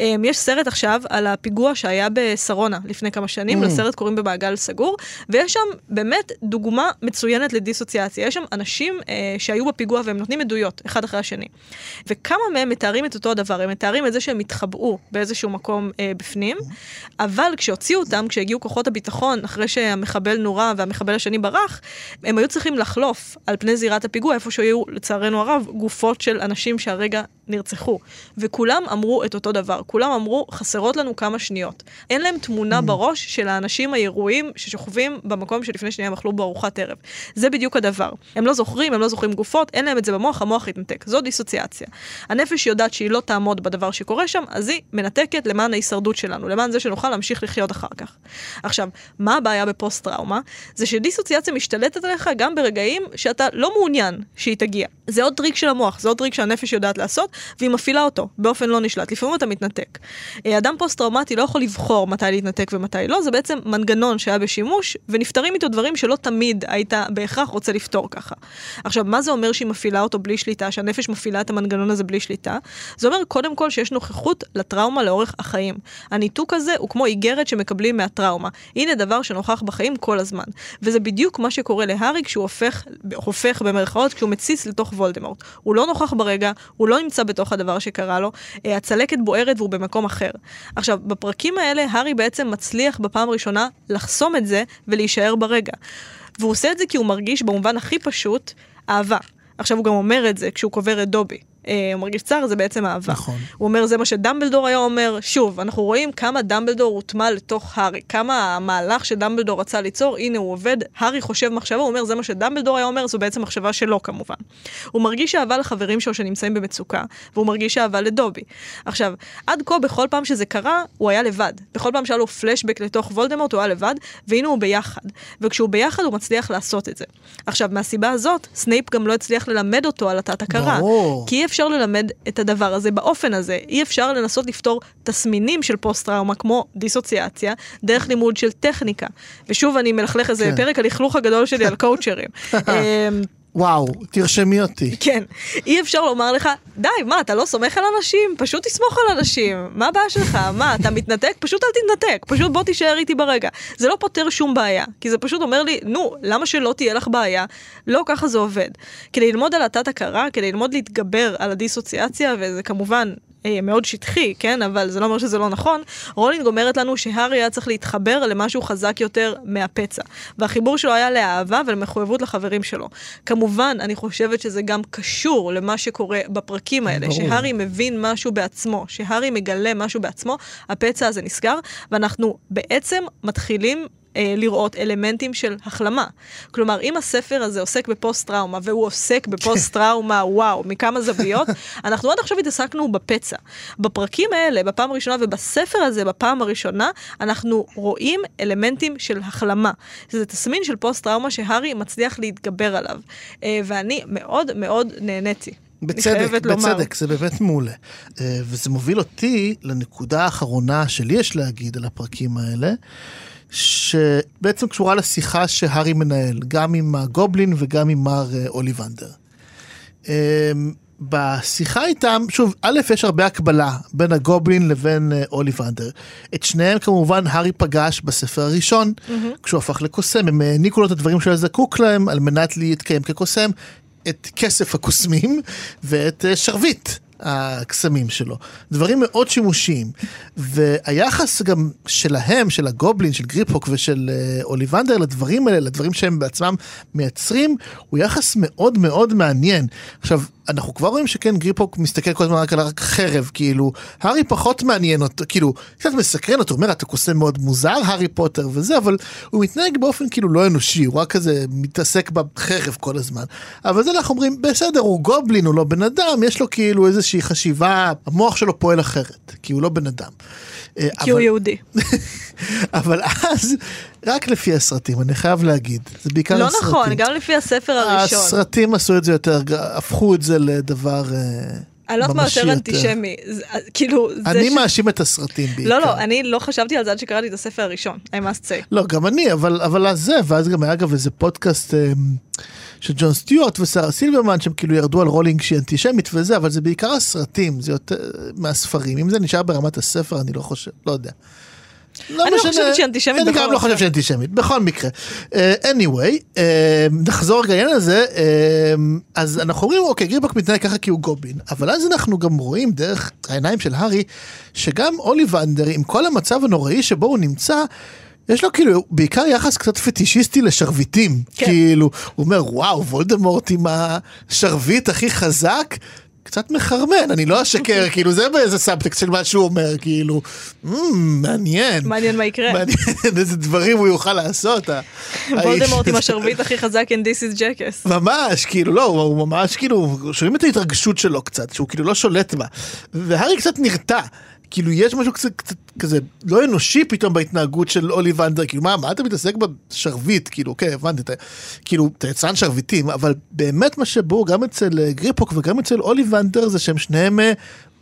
אמ, יש סרט עכשיו על הפיגוע שהיה בשרונה לפני כמה שנים, mm. לסרט קוראים במעגל סגור, ויש שם באמת דוגמה מצוינת לדיסוציאציה. יש שם אנשים אה, שהיו בפיגוע והם נותנים עדויות, אחד אחרי השני. וכמה מהם מתארים את אותו הדבר, הם מתארים את זה שהם התחבאו באיזשהו מקום אה, בפנים, אבל כשהוציאו אותם, כשהגיעו כוחות הביטחון, אחרי שהמחבל נורה והמחבל השני ברח, הם היו צריכים לחלוף על פני זירת הפיגוע, איפה שהיו, לצערנו הרב, גופות של אנשים שהרגע נרצחו. וכולם אמרו את אותו דבר, כולם אמרו, חסרות לנו כמה שניות. אין להם תמונה mm. בראש של האנשים הירועים ששוכבים במקום שלפני שנייה הם אכלו בו ארוחת ערב. זה בדיוק הדבר. הם לא זוכרים, הם לא זוכרים גופות, אין להם את זה במוח, המוח התנתק. זו דיסוציאציה. הנפש יודעת שהיא לא תעמוד בדבר שקורה שם, אז היא מנתקת למען ההישרדות שלנו, למען זה שנוכל להמשיך לחיות אחר כך. עכשיו, מה הבעיה בפוסט-טראומה? זה שדיסוציאציה משתלטת עליך גם ברגעים שאתה לא מעוניין שהיא תגיע. זה עוד טריק של המוח, זה עוד טריק שהנפש יודעת לעשות, והיא מפעילה אותו באופן לא נשלט. לפעמים אתה מתנתק. אה, אדם פוסט-טראומטי לא יכול לבחור מתי להתנתק ומתי לא, זה בעצם מנגנון שהיה בשימוש, ונפתרים איתו דברים שלא תמיד היית בהכרח רוצה לפתור ככה. עכשיו, מה זה אומר שהיא מפעילה אותו בלי שליטה, שהנפש מפעילה את המנגנון הזה בלי שליטה? זה אומר קודם כל שיש נוכחות לטראומה לאורך החיים. הניתוק הזה הוא כמו איגרת שמקבלים מהטראומה. הנה דבר שנוכח בחיים כל הזמן. וזה בדיוק מה שקורה להארי כשהוא הופך, הופך במרכאות, כשהוא מציץ לתוך וולדמורט. הוא לא נוכח ברגע, הוא לא נמצא בתוך הדבר שקרה לו, אה, הצלקת בוערת והוא במקום אחר. עכשיו, בפרקים האלה, הארי בעצם מצליח בפעם הראשונה לחסום את זה ולהישאר ברגע. והוא עושה את זה כי הוא מרגיש במובן הכי פשוט אהבה. עכשיו הוא גם אומר את זה כשהוא קובר את דובי. אה, הוא מרגיש צער, זה בעצם אהבה. נכון. הוא אומר, זה מה שדמבלדור היה אומר. שוב, אנחנו רואים כמה דמבלדור הוטמע לתוך הארי, כמה המהלך שדמבלדור רצה ליצור, הנה הוא עובד, הארי חושב מחשבה, הוא אומר, זה מה שדמבלדור היה אומר, זו בעצם מחשבה שלו כמובן. הוא מרגיש אהבה לחברים שלו שנמצאים במצוקה, והוא מרגיש אהבה לדובי. עכשיו, עד כה, בכל פעם שזה קרה, הוא היה לבד. בכל פעם שהיה לו פלשבק לתוך וולדמורט, הוא היה לבד, והנה הוא ביחד. וכשהוא ביחד, הוא מצליח לעשות את זה. עכשיו, מהסיבה הזאת, סנייפ גם לא הצליח ללמד אותו על התת-הכרה. כי אפשר ללמד את הדבר הזה באופן הזה. אי אפשר לנסות לפתור תסמינים של פוסט-טראומה כמו דיסוציאציה, דרך לימוד של טכניקה. ושוב, אני מלכלך איזה כן. פרק הלכלוך הגדול שלי על קואוצ'רים. וואו, תרשמי אותי. כן, אי אפשר לומר לך, די, מה, אתה לא סומך על אנשים? פשוט תסמוך על אנשים. מה הבעיה שלך? מה, אתה מתנתק? פשוט אל תתנתק, פשוט בוא תישאר איתי ברגע. זה לא פותר שום בעיה, כי זה פשוט אומר לי, נו, למה שלא תהיה לך בעיה? לא ככה זה עובד. כדי ללמוד על התת-הכרה, כדי ללמוד להתגבר על הדיסוציאציה, וזה כמובן מאוד שטחי, כן? אבל זה לא אומר שזה לא נכון. רולינג אומרת לנו שהארי היה צריך להתחבר למשהו חזק יותר מהפצע. והחיבור שלו היה לאהבה ולמחויבות לחברים שלו. כמובן, אני חושבת שזה גם קשור למה שקורה בפרקים האלה. ברור. שהארי מבין משהו בעצמו, שהארי מגלה משהו בעצמו, הפצע הזה נסגר, ואנחנו בעצם מתחילים אה, לראות אלמנטים של החלמה. כלומר, אם הספר הזה עוסק בפוסט-טראומה, והוא עוסק בפוסט-טראומה, וואו, מכמה זוויות, אנחנו עד עכשיו התעסקנו בפצע. בפרקים האלה, בפעם הראשונה, ובספר הזה, בפעם הראשונה, אנחנו רואים אלמנטים של החלמה. זה תסמין של פוסט-טראומה שהארי מצליח להתגבר עליו. אה, ואני מאוד מאוד נהניתי. בצדק, בצדק, זה באמת מעולה. אה, וזה מוביל אותי לנקודה האחרונה שלי יש להגיד על הפרקים האלה. שבעצם קשורה לשיחה שהארי מנהל, גם עם הגובלין וגם עם מר אה, אוליבנדר. אמ, בשיחה איתם, שוב, א', יש הרבה הקבלה בין הגובלין לבין uh, אוליבנדר. את שניהם כמובן הארי פגש בספר הראשון, mm-hmm. כשהוא הפך לקוסם, הם העניקו לו את הדברים שהוא זקוק להם על מנת להתקיים כקוסם, את כסף הקוסמים ואת שרביט. הקסמים שלו. דברים מאוד שימושיים. והיחס גם שלהם, של הגובלין, של גריפוק ושל uh, אוליבנדר לדברים האלה, לדברים שהם בעצמם מייצרים, הוא יחס מאוד מאוד מעניין. עכשיו, אנחנו כבר רואים שכן גריפוק מסתכל כל הזמן רק על החרב כאילו הארי פחות מעניין אותו כאילו קצת מסקרן אותו אומר אתה קוסם מאוד מוזר הארי פוטר וזה אבל הוא מתנהג באופן כאילו לא אנושי הוא רק כזה מתעסק בחרב כל הזמן אבל זה אנחנו אומרים בסדר הוא גובלין הוא לא בן אדם יש לו כאילו איזה איזושהי חשיבה, המוח שלו פועל אחרת, כי הוא לא בן אדם. אה, כי הוא אבל- יהודי. אבל אז, רק לפי הסרטים, אני חייב להגיד, זה בעיקר לא הסרטים. נכון, גם לפי הספר הראשון. הסרטים עשו את זה יותר, הפכו את זה לדבר אה, אני לא יודעת מה יותר אנטישמי. זה- כאילו, אני ש- מאשים את הסרטים בעיקר. לא, לא, אני לא חשבתי על זה עד שקראתי את הספר הראשון, I must say. לא, גם אני, אבל, אבל אז זה, ואז גם היה אגב איזה פודקאסט אה, של ג'ון סטיוארט ושרה סילברמן, שהם כאילו ירדו על רולינג שהיא אנטישמית וזה, אבל זה בעיקר הסרטים, זה יותר מהספרים. אם זה נשאר ברמת הספר, אני לא חושב, לא יודע. לא אני לא משנה. חושבת שהיא אנטישמית אני גם לא אופן. חושב שהיא אנטישמית, בכל מקרה. Uh, anyway, uh, נחזור רגע לעניין הזה, uh, אז אנחנו אומרים, אוקיי, גריפהוק מתנהג ככה כי הוא גובלין, אבל אז אנחנו גם רואים דרך העיניים של הארי, שגם אוליבנדר, עם כל המצב הנוראי שבו הוא נמצא, יש לו כאילו בעיקר יחס קצת פטישיסטי לשרביטים. כן. כאילו, הוא אומר, וואו, וולדמורט עם השרביט הכי חזק. קצת מחרמן, אני לא אשקר, כאילו זה באיזה סאבטקסט של מה שהוא אומר, כאילו, "מ, מעניין. מעניין מה יקרה. מעניין איזה דברים הוא יוכל לעשות. וולדמורט עם. השרביט הכי חזק in this is jackass. ממש, כאילו, לא, הוא ממש כאילו, שומעים את ההתרגשות שלו קצת, שהוא כאילו לא שולט בה. והארי קצת נרתע. כאילו יש משהו קצת, קצת כזה לא אנושי פתאום בהתנהגות של אוליבנדר, כאילו מה, מה אתה מתעסק בשרביט, כאילו, אוקיי, הבנתי, אתה, כאילו, אתה יצרן שרביטים, אבל באמת מה שברור גם אצל אה, גריפוק וגם אצל אוליבנדר זה שהם שניהם אה,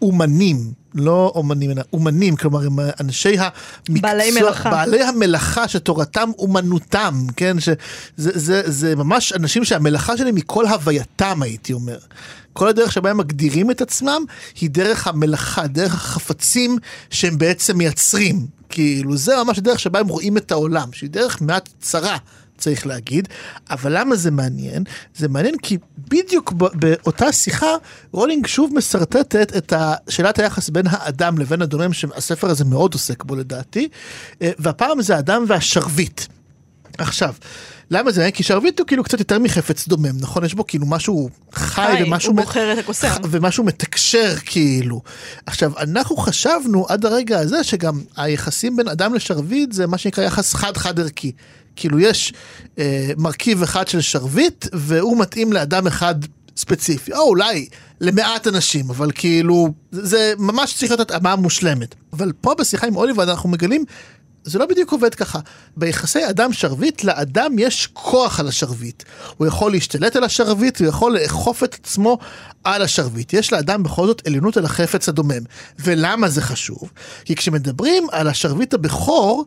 אומנים, לא אומנים, אלא אומנים, כלומר הם אנשי המקצוע, בעלי מלאכה. בעלי המלאכה שתורתם אומנותם, כן, שזה זה, זה ממש אנשים שהמלאכה שלהם היא כל הווייתם, הייתי אומר. כל הדרך שבה הם מגדירים את עצמם היא דרך המלאכה, דרך החפצים שהם בעצם מייצרים. כאילו, זה ממש הדרך שבה הם רואים את העולם, שהיא דרך מעט צרה. צריך להגיד, אבל למה זה מעניין? זה מעניין כי בדיוק באותה שיחה רולינג שוב משרטטת את שאלת היחס בין האדם לבין הדומם שהספר הזה מאוד עוסק בו לדעתי, אה, והפעם זה האדם והשרביט. עכשיו, למה זה? כי שרביט הוא כאילו קצת יותר מחפץ דומם, נכון? יש בו כאילו משהו חי חי, ומשהו... הוא בוחר את הקוסם. ומשהו מתקשר כאילו. עכשיו, אנחנו חשבנו עד הרגע הזה שגם היחסים בין אדם לשרביט זה מה שנקרא יחס חד-חד ערכי. כאילו יש אה, מרכיב אחד של שרביט והוא מתאים לאדם אחד ספציפי, או אולי למעט אנשים, אבל כאילו זה, ממש צריך להיות התאמה מושלמת. אבל פה בשיחה עם אוליברד אנחנו מגלים זה לא בדיוק עובד ככה. ביחסי אדם שרביט, לאדם יש כוח על השרביט. הוא יכול להשתלט על השרביט, הוא יכול לאכוף את עצמו על השרביט. יש לאדם בכל זאת עליונות על החפץ הדומם. ולמה זה חשוב? כי כשמדברים על השרביט הבכור,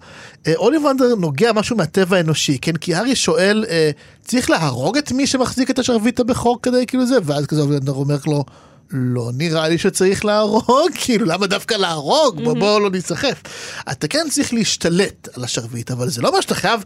אה, אוליבנדר נוגע משהו מהטבע האנושי, כן? כי הארי שואל, אה, צריך להרוג את מי שמחזיק את השרביט הבכור כדי כאילו זה? ואז כזה אוליבנדר אומר לו, לא נראה לי שצריך להרוג, כאילו למה דווקא להרוג? בוא, בוא לא ניסחף. אתה כן צריך להשתלט על השרביט, אבל זה לא אומר שאתה חייב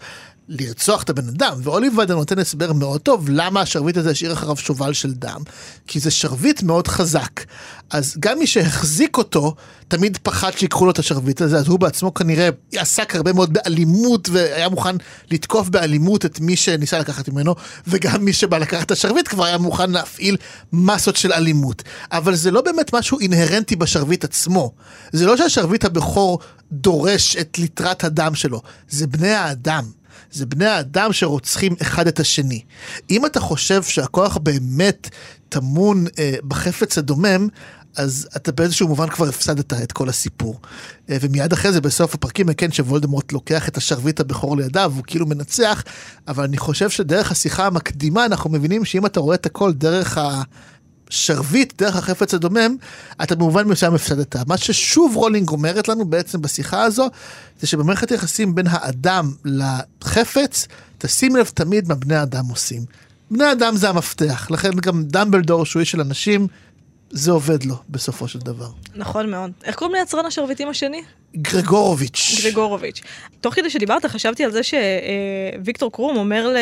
לרצוח את הבן אדם. ואוליבדר נותן הסבר מאוד טוב למה השרביט הזה השאיר אחריו שובל של דם, כי זה שרביט מאוד חזק. אז גם מי שהחזיק אותו, תמיד פחד שיקחו לו את השרביט הזה, אז הוא בעצמו כנראה עסק הרבה מאוד באלימות, והיה מוכן לתקוף באלימות את מי שניסה לקחת ממנו, וגם מי שבא לקחת את השרביט כבר היה מוכן להפעיל מסות של אלימות. אבל זה לא באמת משהו אינהרנטי בשרביט עצמו. זה לא שהשרביט הבכור דורש את ליטרת הדם שלו, זה בני האדם. זה בני האדם שרוצחים אחד את השני. אם אתה חושב שהכוח באמת טמון אה, בחפץ הדומם, אז אתה באיזשהו מובן כבר הפסדת את כל הסיפור. אה, ומיד אחרי זה בסוף הפרקים, כן, שוולדמורט לוקח את השרביט הבכור לידיו, הוא כאילו מנצח, אבל אני חושב שדרך השיחה המקדימה אנחנו מבינים שאם אתה רואה את הכל דרך ה... שרביט דרך החפץ הדומם, אתה במובן מסוים הפסדת. מה ששוב רולינג אומרת לנו בעצם בשיחה הזו, זה שבמערכת יחסים בין האדם לחפץ, תשים לב תמיד מה בני האדם עושים. בני אדם זה המפתח, לכן גם דמבלדור שהוא איש של אנשים, זה עובד לו בסופו של דבר. נכון מאוד. איך קוראים ליצרן השרביטים השני? גרגורוביץ'. גרגורוביץ'. תוך כדי שדיברת חשבתי על זה שוויקטור קרום אומר, ל...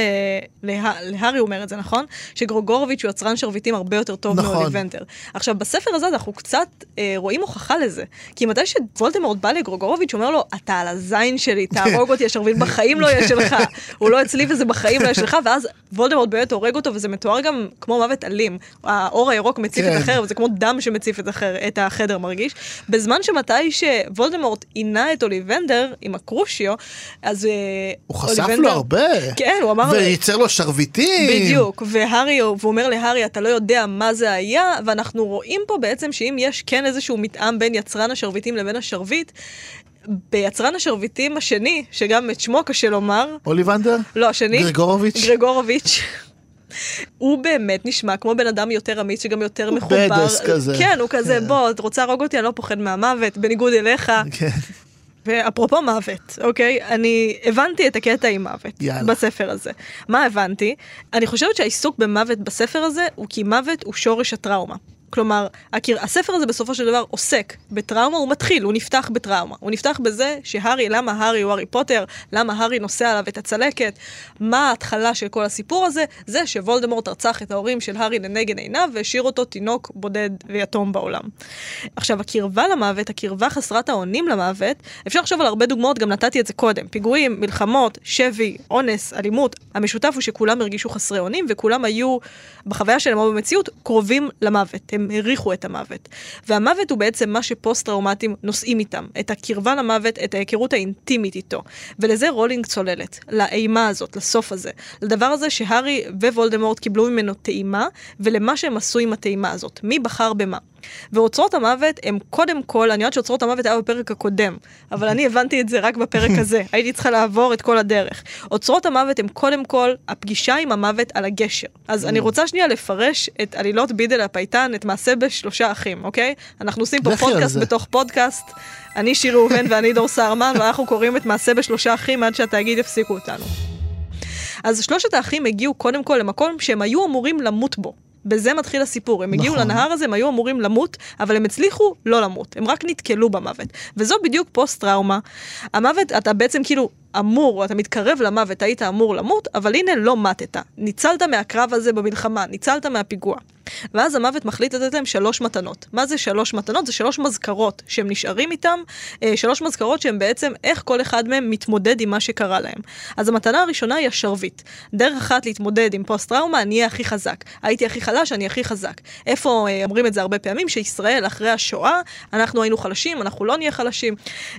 לה... להארי אומר את זה, נכון? שגרגורוביץ' הוא יצרן שרביטים הרבה יותר טוב נכון. מאוליבנטר. עכשיו, בספר הזה אנחנו קצת אה, רואים הוכחה לזה. כי מתי שוולדמורט בא לגרגורוביץ', הוא אומר לו, אתה על הזין שלי, תהרוג אותי, השרביט בחיים לא יהיה שלך. הוא לא אצלי וזה בחיים לא יהיה שלך, ואז וולדמורט באמת הורג אותו, וזה מתואר גם כמו מוות אלים. האור הירוק מציף כן. את החדר, וזה כמו דם שמציף את, החדר, את החדר מרגיש. בזמן שמתי שוולדמורט וולדמורט עינה את אוליבנדר עם הקרושיו, אז... אה, הוא חשף אוליבנדר- לו הרבה. כן, הוא אמר... וייצר לו שרביטים. בדיוק, והארי, והוא אומר להארי, אתה לא יודע מה זה היה, ואנחנו רואים פה בעצם שאם יש כן איזשהו מתאם בין יצרן השרביטים לבין השרביט, ביצרן השרביטים השני, שגם את שמו קשה לומר, אוליבנדר? לא, השני, גרגורוביץ'? גרגורוביץ'. הוא באמת נשמע כמו בן אדם יותר אמיץ, שגם יותר הוא מחובר. בדס כזה. כן, הוא כזה, כן. בוא, את רוצה להרוג אותי? אני לא פוחד מהמוות, בניגוד אליך. כן. ואפרופו מוות, אוקיי? אני הבנתי את הקטע עם מוות יאללה. בספר הזה. מה הבנתי? אני חושבת שהעיסוק במוות בספר הזה הוא כי מוות הוא שורש הטראומה. כלומר, הקיר... הספר הזה בסופו של דבר עוסק בטראומה, הוא מתחיל, הוא נפתח בטראומה. הוא נפתח בזה שהארי, למה הארי הוא הארי פוטר, למה הארי נושא עליו את הצלקת, מה ההתחלה של כל הסיפור הזה, זה שוולדמורט רצח את ההורים של הארי לנגד עיניו והשאיר אותו תינוק בודד ויתום בעולם. עכשיו, הקרבה למוות, הקרבה חסרת האונים למוות, אפשר לחשוב על הרבה דוגמאות, גם נתתי את זה קודם. פיגועים, מלחמות, שבי, אונס, אלימות. המשותף הוא שכולם הרגישו חסרי אונים, וכולם היו, בחוויה שלהם או במציאות, קרובים למוות. הם הכירו את המוות. והמוות הוא בעצם מה שפוסט-טראומטים נושאים איתם. את הקרבה למוות, את ההיכרות האינטימית איתו. ולזה רולינג צוללת. לאימה הזאת, לסוף הזה. לדבר הזה שהארי ווולדמורט קיבלו ממנו טעימה, ולמה שהם עשו עם הטעימה הזאת. מי בחר במה. ואוצרות המוות הם קודם כל, אני יודעת שאוצרות המוות היה בפרק הקודם, אבל אני הבנתי את זה רק בפרק הזה, הייתי צריכה לעבור את כל הדרך. אוצרות המוות הם קודם כל הפגישה עם המוות על הגשר. אז אני רוצה שנייה לפרש את עלילות בידל הפייטן, את מעשה בשלושה אחים, אוקיי? אנחנו עושים פה פודקאסט. בתוך פודקאסט, אני שיר ראובן ואני דור סהרמן, ואנחנו קוראים את מעשה בשלושה אחים עד שהתאגיד יפסיקו אותנו. אז שלושת האחים הגיעו קודם כל למקום שהם היו אמורים למות בו. בזה מתחיל הסיפור. הם הגיעו נכון. לנהר הזה, הם היו אמורים למות, אבל הם הצליחו לא למות. הם רק נתקלו במוות. וזו בדיוק פוסט-טראומה. המוות, אתה בעצם כאילו אמור, אתה מתקרב למוות, היית אמור למות, אבל הנה לא מתת. ניצלת מהקרב הזה במלחמה, ניצלת מהפיגוע. ואז המוות מחליט לתת להם שלוש מתנות. מה זה שלוש מתנות? זה שלוש מזכרות שהם נשארים איתם, אה, שלוש מזכרות שהם בעצם איך כל אחד מהם מתמודד עם מה שקרה להם. אז המתנה הראשונה היא השרביט. דרך אחת להתמודד עם פוסט-טראומה, אני אהיה הכי חזק. הייתי הכי חלש, אני הכי חזק. איפה אה, אומרים את זה הרבה פעמים? שישראל אחרי השואה, אנחנו היינו חלשים, אנחנו לא נהיה חלשים.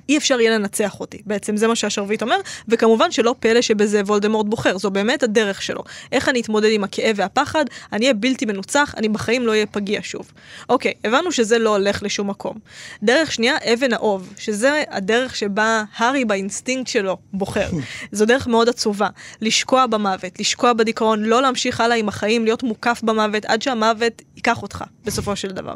אי אפשר יהיה לנצח אותי. בעצם זה מה שהשרביט אומר, וכמובן שלא פלא שבזה וולדמורט בוחר, זו באמת הדרך שלו. איך אני אתמודד עם הכאב והפחד, אני אהיה בלתי מנוצח, אני בחיים לא אהיה פגיע שוב. אוקיי, הבנו שזה לא הולך לשום מקום. דרך שנייה, אבן האוב, שזה הדרך שבה הארי באינסטינקט שלו בוחר. זו דרך מאוד עצובה. לשקוע במוות, לשקוע בדיכאון, לא להמשיך הלאה עם החיים, להיות מוקף במוות עד שהמוות ייקח אותך, בסופו של דבר.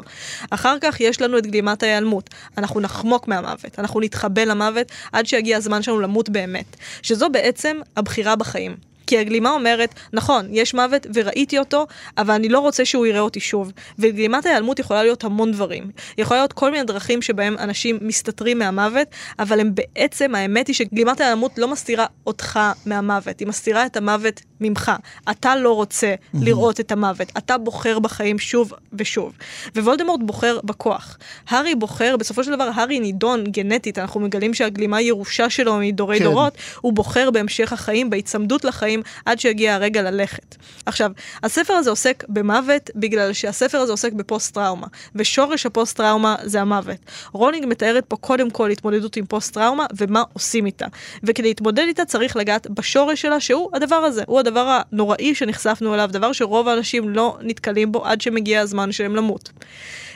אחר כך יש לנו את גלימת ההיעלמות. אנחנו נחמוק מהמוות, אנחנו נתחבא למוות עד שיגיע הזמן שלנו למות באמת. שזו בעצם הבחירה בחיים. כי הגלימה אומרת, נכון, יש מוות וראיתי אותו, אבל אני לא רוצה שהוא יראה אותי שוב. וגלימת ההיעלמות יכולה להיות המון דברים. יכולה להיות כל מיני דרכים שבהם אנשים מסתתרים מהמוות, אבל הם בעצם, האמת היא שגלימת ההיעלמות לא מסתירה אותך מהמוות, היא מסתירה את המוות ממך. אתה לא רוצה לראות את המוות, אתה בוחר בחיים שוב ושוב. ווולדמורט בוחר בכוח. הארי בוחר, בסופו של דבר הארי נידון גנטית, אנחנו מגלים שהגלימה ירושה שלו מדורי כן. דורות, הוא בוחר בהמשך החיים, בהיצמדות לחיים, עד שיגיע הרגע ללכת. עכשיו, הספר הזה עוסק במוות בגלל שהספר הזה עוסק בפוסט-טראומה, ושורש הפוסט-טראומה זה המוות. רולינג מתארת פה קודם כל התמודדות עם פוסט-טראומה ומה עושים איתה. וכדי להתמודד איתה צריך לגעת בשורש שלה, שהוא הדבר הזה, הוא הדבר הנוראי שנחשפנו אליו, דבר שרוב האנשים לא נתקלים בו עד שמגיע הזמן שלהם למות.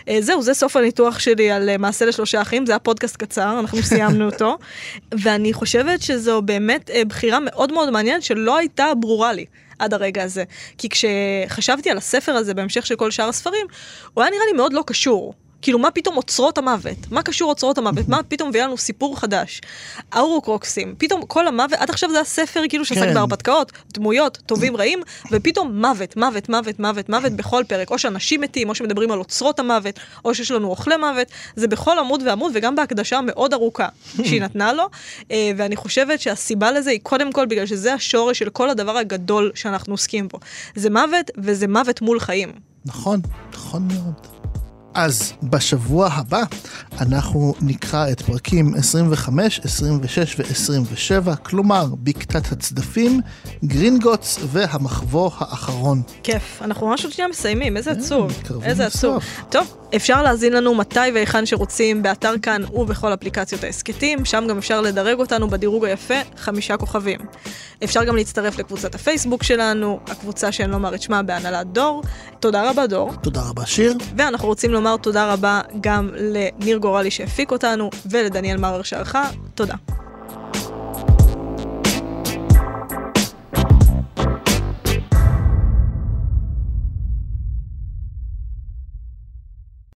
אה, זהו, זה סוף הניתוח שלי על אה, מעשה לשלושה אחים, זה היה פודקאסט קצר, אנחנו סיימנו אותו, ואני חושבת שזו באמת אה, בחירה מאוד מאוד מעניינת שלא הייתה ברורה לי. עד הרגע הזה. כי כשחשבתי על הספר הזה בהמשך של כל שאר הספרים, הוא היה נראה לי מאוד לא קשור. כאילו, מה פתאום אוצרות המוות? מה קשור אוצרות המוות? מה פתאום מביא לנו סיפור חדש? אורוקרוקסים, פתאום כל המוות, עד עכשיו זה היה ספר כאילו שעסק כן. בהרפתקאות, דמויות, טובים רעים, ופתאום מוות, מוות, מוות, מוות, מוות בכל פרק. או שאנשים מתים, או שמדברים על אוצרות המוות, או שיש לנו אוכלי מוות. זה בכל עמוד ועמוד, וגם בהקדשה המאוד ארוכה שהיא נתנה לו. אה, ואני חושבת שהסיבה לזה היא קודם כל בגלל שזה השורש של כל הדבר הגדול שאנחנו עוסקים בו. זה מוות, וזה מוות מול חיים. נכון, נכון מאוד. אז בשבוע הבא אנחנו נקרא את פרקים 25, 26 ו-27, כלומר בקתת הצדפים, גרינגוטס והמחבוא האחרון. כיף, אנחנו ממש עוד שנייה מסיימים, איזה כן, עצוב, איזה עצוב. טוב, אפשר להזין לנו מתי והיכן שרוצים באתר כאן ובכל אפליקציות ההסכתים, שם גם אפשר לדרג אותנו בדירוג היפה חמישה כוכבים. אפשר גם להצטרף לקבוצת הפייסבוק שלנו, הקבוצה שאני לא אומר את שמה בהנהלת דור. תודה רבה דור. תודה רבה שיר. ואנחנו רוצים לומר תודה רבה גם לניר גורלי שהפיק אותנו ולדניאל מרר שערכה. תודה.